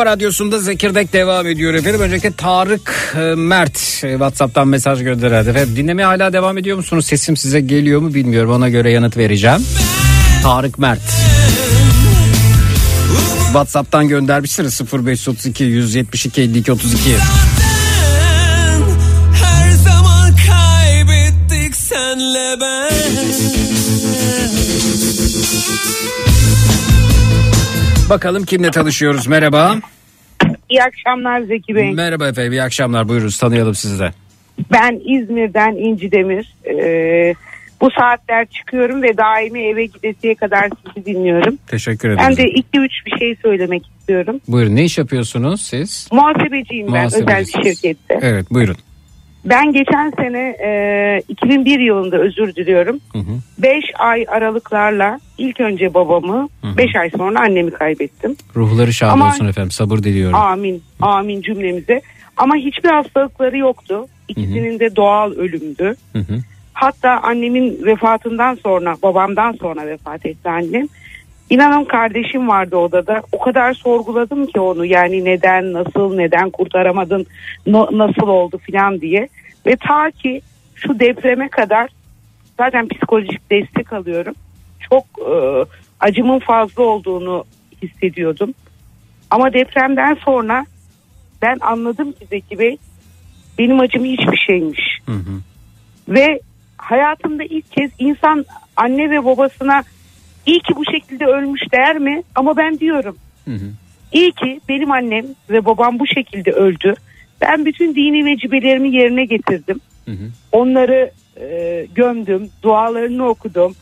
kafa radyosunda Zekirdek devam ediyor efendim. Öncelikle Tarık e, Mert e, WhatsApp'tan mesaj gönderdi. Efendim dinlemeye hala devam ediyor musunuz? Sesim size geliyor mu bilmiyorum. Ona göre yanıt vereceğim. Tarık Mert. WhatsApp'tan göndermişsiniz 0532 172 52 32. Her zaman kaybettik senle ben Bakalım kimle tanışıyoruz merhaba. İyi akşamlar Zeki Bey. Merhaba efendim iyi akşamlar buyurunuz tanıyalım sizi de. Ben İzmir'den İnci Demir. Ee, bu saatler çıkıyorum ve daimi eve gidesiye kadar sizi dinliyorum. Teşekkür ederim. Ben de iki üç bir şey söylemek istiyorum. Buyurun ne iş yapıyorsunuz siz? Muhasebeciyim ben özel bir şirkette. Evet buyurun. Ben geçen sene e, 2001 yılında özür diliyorum. 5 ay aralıklarla ilk önce babamı 5 ay sonra annemi kaybettim. Ruhları şad Ama- olsun efendim sabır diliyorum. Amin. Amin cümlemize. Ama hiçbir hastalıkları yoktu. İkisinin de doğal ölümdü. Hı hı. Hatta annemin vefatından sonra, babamdan sonra vefat etti annem. İnanın kardeşim vardı odada. O kadar sorguladım ki onu yani neden, nasıl, neden kurtaramadın, no- nasıl oldu filan diye. Ve ta ki şu depreme kadar zaten psikolojik destek alıyorum. Çok e, acımın fazla olduğunu hissediyordum. Ama depremden sonra ben anladım ki Zeki Bey benim acım hiçbir şeymiş. Ve hayatımda ilk kez insan anne ve babasına iyi ki bu şekilde ölmüş der mi? Ama ben diyorum. İyi ki benim annem ve babam bu şekilde öldü. Ben bütün dini vecibelerimi yerine getirdim. Onları e, gömdüm, dualarını okudum,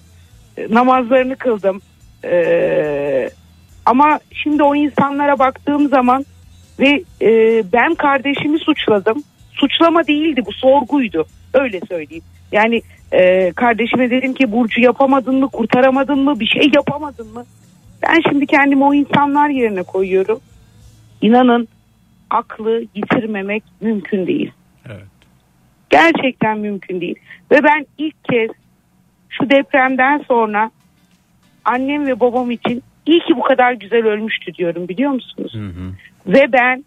e, namazlarını kıldım. E, ama şimdi o insanlara baktığım zaman ve e, ben kardeşimi suçladım. Suçlama değildi bu sorguydu. Öyle söyleyeyim. Yani e, kardeşime dedim ki Burcu yapamadın mı, kurtaramadın mı, bir şey yapamadın mı? Ben şimdi kendimi o insanlar yerine koyuyorum. İnanın aklı yitirmemek mümkün değil. Gerçekten mümkün değil. Ve ben ilk kez şu depremden sonra annem ve babam için iyi ki bu kadar güzel ölmüştü diyorum biliyor musunuz? Ve ben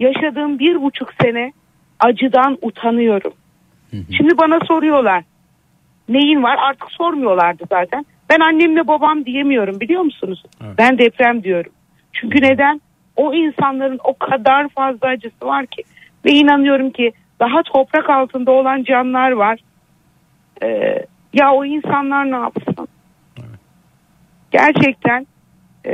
yaşadığım bir buçuk sene acıdan utanıyorum. Şimdi bana soruyorlar neyin var artık sormuyorlardı zaten. Ben annemle babam diyemiyorum biliyor musunuz? Ben deprem diyorum. Çünkü neden? O insanların o kadar fazla acısı var ki. Ve inanıyorum ki daha toprak altında olan canlar var. Ee, ya o insanlar ne yapsın? Gerçekten e,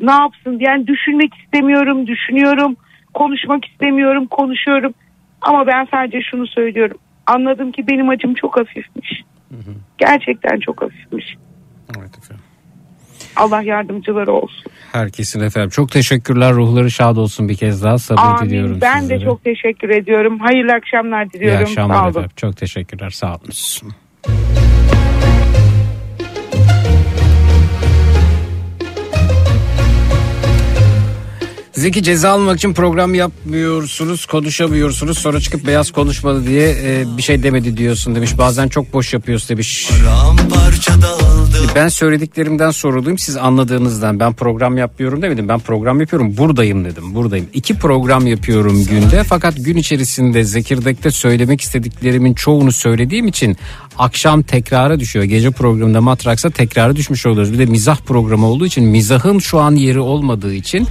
ne yapsın? Yani düşünmek istemiyorum, düşünüyorum, konuşmak istemiyorum, konuşuyorum. Ama ben sadece şunu söylüyorum. Anladım ki benim acım çok hafifmiş. Gerçekten çok hafifmiş. Evet efendim. Allah yardımcıları olsun. Herkesin efendim. Çok teşekkürler. Ruhları şad olsun bir kez daha. Sabır Amin. diliyorum Ben sizlere. de çok teşekkür ediyorum. Hayırlı akşamlar İyi diliyorum. Sağ akşamlar efendim. Çok teşekkürler. Sağ olun. Zeki ceza almak için program yapmıyorsunuz, konuşamıyorsunuz. Sonra çıkıp beyaz konuşmadı diye e, bir şey demedi diyorsun demiş. Bazen çok boş yapıyorsun demiş. Ben söylediklerimden soruluyum. Siz anladığınızdan ben program yapmıyorum demedim. Ben program yapıyorum. Buradayım dedim. Buradayım. İki program yapıyorum günde. Fakat gün içerisinde Zekirdek'te söylemek istediklerimin çoğunu söylediğim için akşam tekrara düşüyor. Gece programında Matraks'a tekrara düşmüş oluyoruz. Bir de mizah programı olduğu için mizahın şu an yeri olmadığı için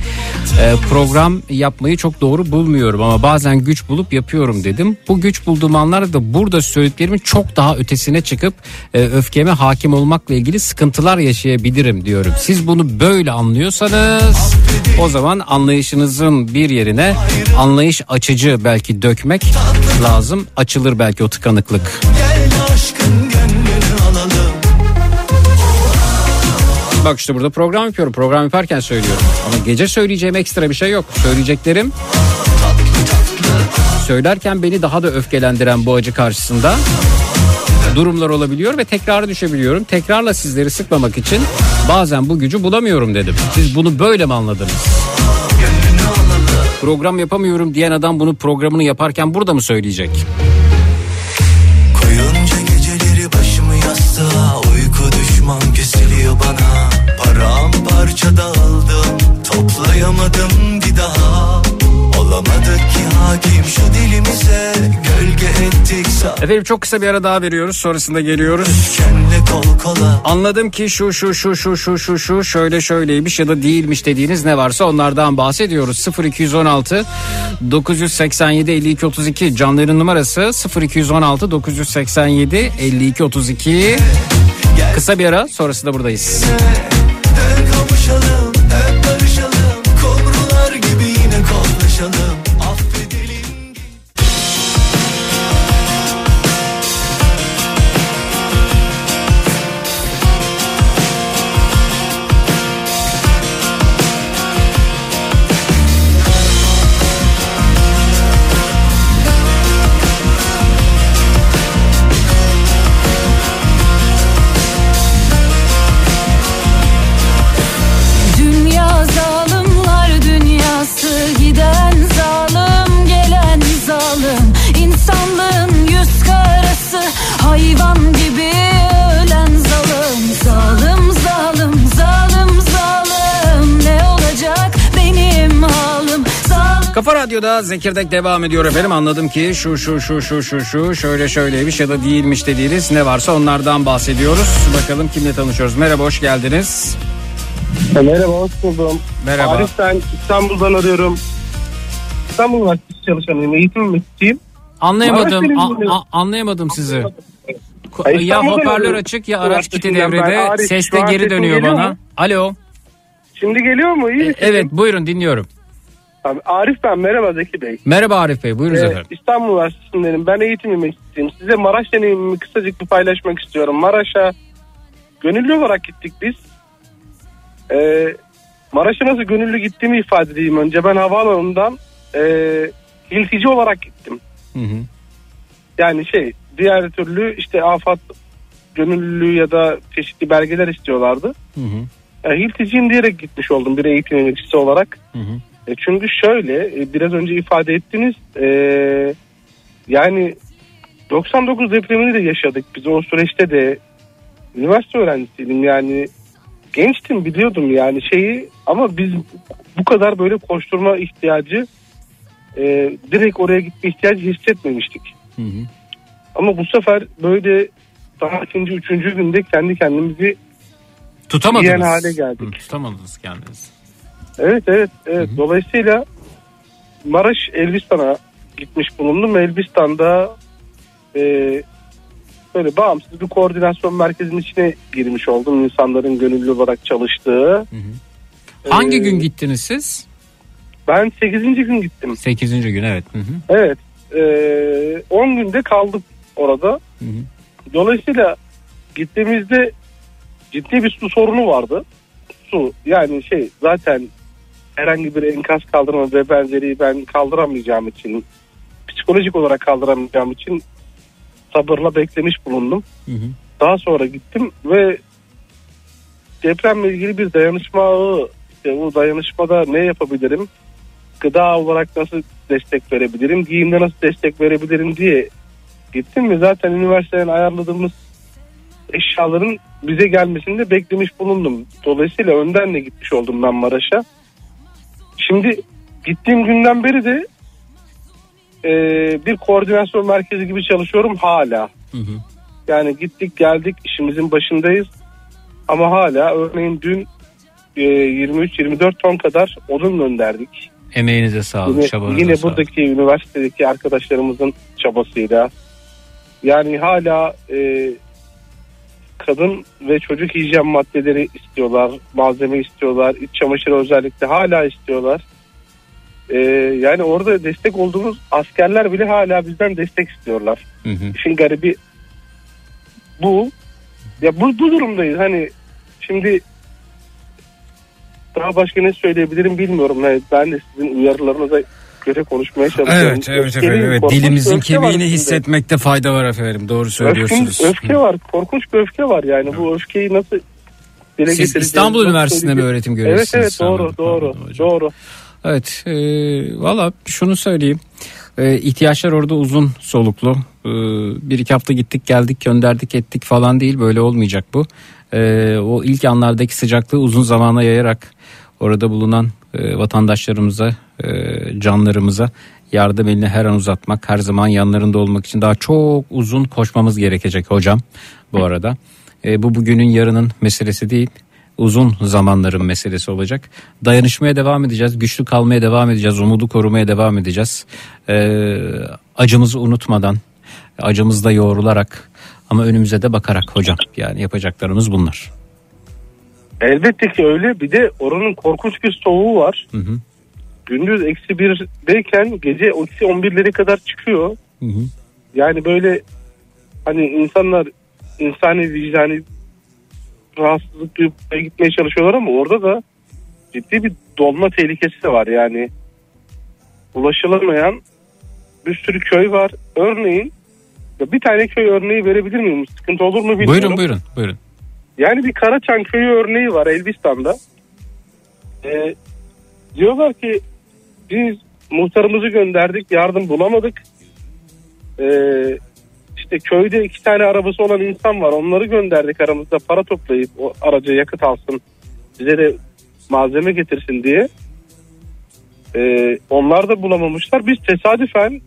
e, program yapmayı çok doğru bulmuyorum ama bazen güç bulup yapıyorum dedim. Bu güç bulduğum anlarda da burada söylediklerimin çok daha ötesine çıkıp e, öfkeme hakim olmakla ilgili sıkıntılar yaşayabilirim diyorum. Siz bunu böyle anlıyorsanız o zaman anlayışınızın bir yerine anlayış açıcı belki dökmek lazım. Açılır belki o tıkanıklık. Bak işte burada program yapıyorum. Program yaparken söylüyorum. Ama gece söyleyeceğim ekstra bir şey yok. Söyleyeceklerim söylerken beni daha da öfkelendiren bu acı karşısında durumlar olabiliyor ve tekrara düşebiliyorum. Tekrarla sizleri sıkmamak için bazen bu gücü bulamıyorum dedim. Siz bunu böyle mi anladınız? Program yapamıyorum diyen adam bunu programını yaparken burada mı söyleyecek? Kesiliyor bana Paramparça dağıldım Toplayamadım bir daha Olamadık ki hakim şu dilimize Gölge ettik Efendim çok kısa bir ara daha veriyoruz. Sonrasında geliyoruz. kol kola Anladım ki şu şu şu şu şu şu şu şöyle şöyleymiş ya da değilmiş dediğiniz ne varsa onlardan bahsediyoruz. 0216 987 52 32 canların numarası 0216 987 52 32 Kısa bir ara sonrasında buradayız. Dön kavuşalım Radyo'da Zekirdek devam ediyor efendim. Anladım ki şu şu şu şu şu şu şöyle şöyleymiş ya da değilmiş dediğiniz ne varsa onlardan bahsediyoruz. Bakalım kimle tanışıyoruz. Merhaba hoş geldiniz. Merhaba hoş buldum. Merhaba. Arif ben İstanbul'dan arıyorum. İstanbul Üniversitesi çalışanıyım. Eğitim üniversitesiyim. Anlayamadım. A- a- anlayamadım sizi. Ko- Ay, Ya hoparlör açık ya araç kiti devrede. Ses de geri dönüyor bana. Alo. Şimdi geliyor mu? İyi E? Evet buyurun dinliyorum. Arif ben. Merhaba Zeki Bey. Merhaba Arif Bey buyurunuz Ee, efendim. İstanbul Üniversitesi'ndenim. Ben eğitim üniversitesiyim. Size Maraş deneyimimi kısacık bir paylaşmak istiyorum. Maraş'a gönüllü olarak gittik biz. Ee, Maraş'a nasıl gönüllü gittiğimi ifade edeyim önce. Ben havaalanından e, iltici olarak gittim. Hı hı. Yani şey diğer türlü işte afat gönüllülüğü ya da çeşitli belgeler istiyorlardı. Hı hı. Yani hilticiyim diyerek gitmiş oldum bir eğitim yöneticisi olarak. Hı hı. E, çünkü şöyle e, biraz önce ifade ettiniz e, yani 99 depremini de yaşadık biz o süreçte de üniversite öğrencisiydim yani gençtim biliyordum yani şeyi ama biz bu kadar böyle koşturma ihtiyacı e, direkt oraya gitme ihtiyacı hissetmemiştik. Ama bu sefer böyle daha ikinci üçüncü günde kendi kendimizi Tutamadınız. yiyen hale geldik. Hı, tutamadınız kendinizi. Evet evet evet. Dolayısıyla Maraş Elbistan'a gitmiş bulundum. Elbistan'da e, böyle bağımsız bir koordinasyon merkezinin içine girmiş oldum. İnsanların gönüllü olarak çalıştığı. Hangi Ee, gün gittiniz siz? Ben 8. gün gittim. 8. gün evet. Hı hı. Evet. e, 10 günde kaldık orada. Dolayısıyla gittiğimizde ciddi bir su sorunu vardı. Su yani şey zaten herhangi bir enkaz kaldırma ve benzeri ben kaldıramayacağım için psikolojik olarak kaldıramayacağım için sabırla beklemiş bulundum. Daha sonra gittim ve depremle ilgili bir dayanışma ağı işte bu dayanışmada ne yapabilirim? Gıda olarak nasıl destek verebilirim? Giyimde nasıl destek verebilirim diye gittim ve zaten üniversiteden ayarladığımız eşyaların bize gelmesini de beklemiş bulundum. Dolayısıyla önden de gitmiş oldum ben Maraş'a. Şimdi gittiğim günden beri de e, bir koordinasyon merkezi gibi çalışıyorum hala. Yani gittik geldik işimizin başındayız. Ama hala örneğin dün e, 23-24 ton kadar odun gönderdik. Emeğinize sağlık, Yine, çabanıza yine sağlık. buradaki üniversitedeki arkadaşlarımızın çabasıyla. Yani hala e, kadın ve çocuk hijyen maddeleri istiyorlar, malzeme istiyorlar, iç çamaşırı özellikle hala istiyorlar. E, yani orada destek olduğumuz askerler bile hala bizden destek istiyorlar. İşin garibi bu. Ya bu, bu durumdayız. Hani şimdi daha başka ne söyleyebilirim bilmiyorum. Yani ben de sizin uyarılarınıza göre konuşmaya çalışıyorum. Evet, evet Öfkeli, efendim. Evet. Dilimizin kemiğini hissetmekte fayda var efendim. Doğru söylüyorsunuz. Öfke, öfke var. Korkunç bir öfke var yani. Bu öfkeyi nasıl dile Siz İstanbul Üniversitesi'nde mi öğretim görüyorsunuz? Evet evet doğru Anladım, doğru doğru. Evet e, valla şunu söyleyeyim. E, ihtiyaçlar orada uzun soluklu. E, bir iki hafta gittik geldik gönderdik ettik falan değil böyle olmayacak bu. E, o ilk anlardaki sıcaklığı uzun zamana yayarak orada bulunan e, vatandaşlarımıza canlarımıza yardım elini her an uzatmak her zaman yanlarında olmak için daha çok uzun koşmamız gerekecek hocam bu arada. E, bu bugünün yarının meselesi değil uzun zamanların meselesi olacak. Dayanışmaya devam edeceğiz, güçlü kalmaya devam edeceğiz, umudu korumaya devam edeceğiz. Ee, acımızı unutmadan, acımızda yoğrularak ama önümüze de bakarak hocam. Yani yapacaklarımız bunlar. Elbette ki öyle. Bir de oranın korkunç bir soğuğu var. Gündüz eksi birdeyken gece eksi on birlere kadar çıkıyor. Yani böyle hani insanlar insani vicdani rahatsızlık duyup gitmeye çalışıyorlar ama orada da ciddi bir dolma tehlikesi de var yani. Ulaşılamayan bir sürü köy var. Örneğin bir tane köy örneği verebilir miyim? Sıkıntı olur mu bilmiyorum. Buyurun buyurun buyurun. Yani bir Karaçan köyü örneği var Elbistan'da. Ee, diyorlar ki biz muhtarımızı gönderdik yardım bulamadık. Ee, işte köyde iki tane arabası olan insan var onları gönderdik aramızda para toplayıp o araca yakıt alsın bize de malzeme getirsin diye. Ee, onlar da bulamamışlar. Biz tesadüfen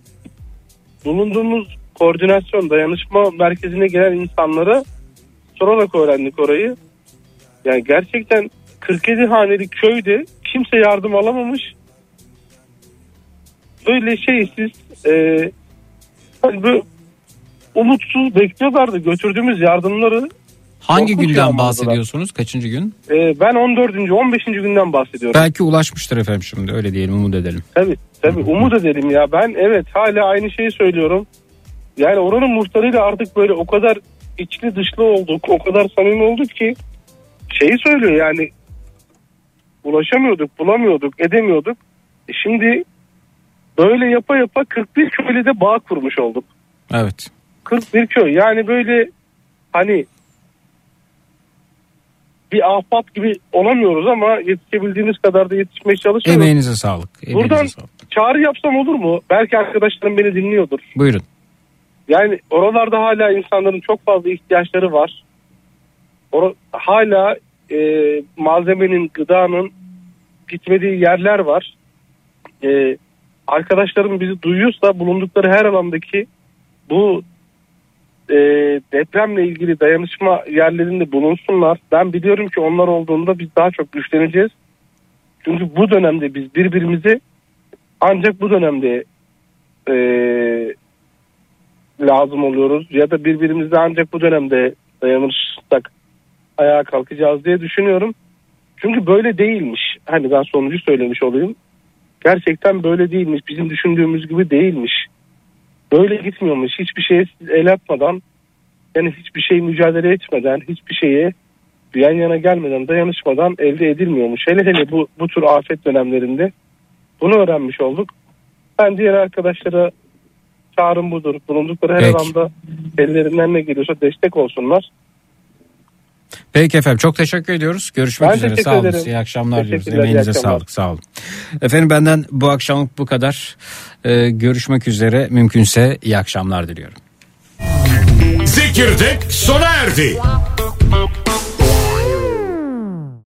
bulunduğumuz koordinasyon dayanışma merkezine gelen insanlara sorarak öğrendik orayı. Yani gerçekten 47 haneli köyde kimse yardım alamamış. Böyle şeysiz e, hani böyle umutsuz bekliyorlardı götürdüğümüz yardımları. Hangi Korkunç günden bahsediyorsunuz? Kaçıncı gün? E, ben 14. 15. günden bahsediyorum. Belki ulaşmıştır efendim şimdi öyle diyelim umut edelim. Tabii tabii umut edelim ya. Ben evet hala aynı şeyi söylüyorum. Yani oranın muhtarıyla artık böyle o kadar içli dışlı olduk. O kadar samimi olduk ki şeyi söylüyor yani ulaşamıyorduk, bulamıyorduk, edemiyorduk. E şimdi böyle yapa yapa 41 köyle de bağ kurmuş olduk. Evet. 41 köy yani böyle hani bir ahbap gibi olamıyoruz ama yetişebildiğimiz kadar da yetişmeye çalışıyoruz. Emeğinize sağlık. Emeğinize Buradan sağlık. çağrı yapsam olur mu? Belki arkadaşlarım beni dinliyordur. Buyurun. Yani oralarda hala insanların çok fazla ihtiyaçları var. Or- hala e, malzemenin, gıdanın gitmediği yerler var. E, arkadaşlarım bizi duyuyorsa bulundukları her alandaki bu e, depremle ilgili dayanışma yerlerinde bulunsunlar. Ben biliyorum ki onlar olduğunda biz daha çok güçleneceğiz. Çünkü bu dönemde biz birbirimizi ancak bu dönemde e, lazım oluyoruz ya da birbirimize ancak bu dönemde dayanırsak ayağa kalkacağız diye düşünüyorum. Çünkü böyle değilmiş. Hani ben sonucu söylemiş olayım. Gerçekten böyle değilmiş. Bizim düşündüğümüz gibi değilmiş. Böyle gitmiyormuş. Hiçbir şeye el atmadan yani hiçbir şey mücadele etmeden hiçbir şeye yan yana gelmeden dayanışmadan elde edilmiyormuş. Hele hele bu, bu tür afet dönemlerinde bunu öğrenmiş olduk. Ben diğer arkadaşlara çağrım budur. Bulundukları her Peki. alanda ellerinden ne geliyorsa destek olsunlar. Peki efendim çok teşekkür ediyoruz. Görüşmek Ben üzere. Sağ olun. İyi akşamlar diliyoruz. Emeğinize akşamlar. sağlık. Sağ olun. Efendim benden bu akşamlık bu kadar. Ee, görüşmek üzere. Mümkünse iyi akşamlar diliyorum. Zekirdek sona erdi.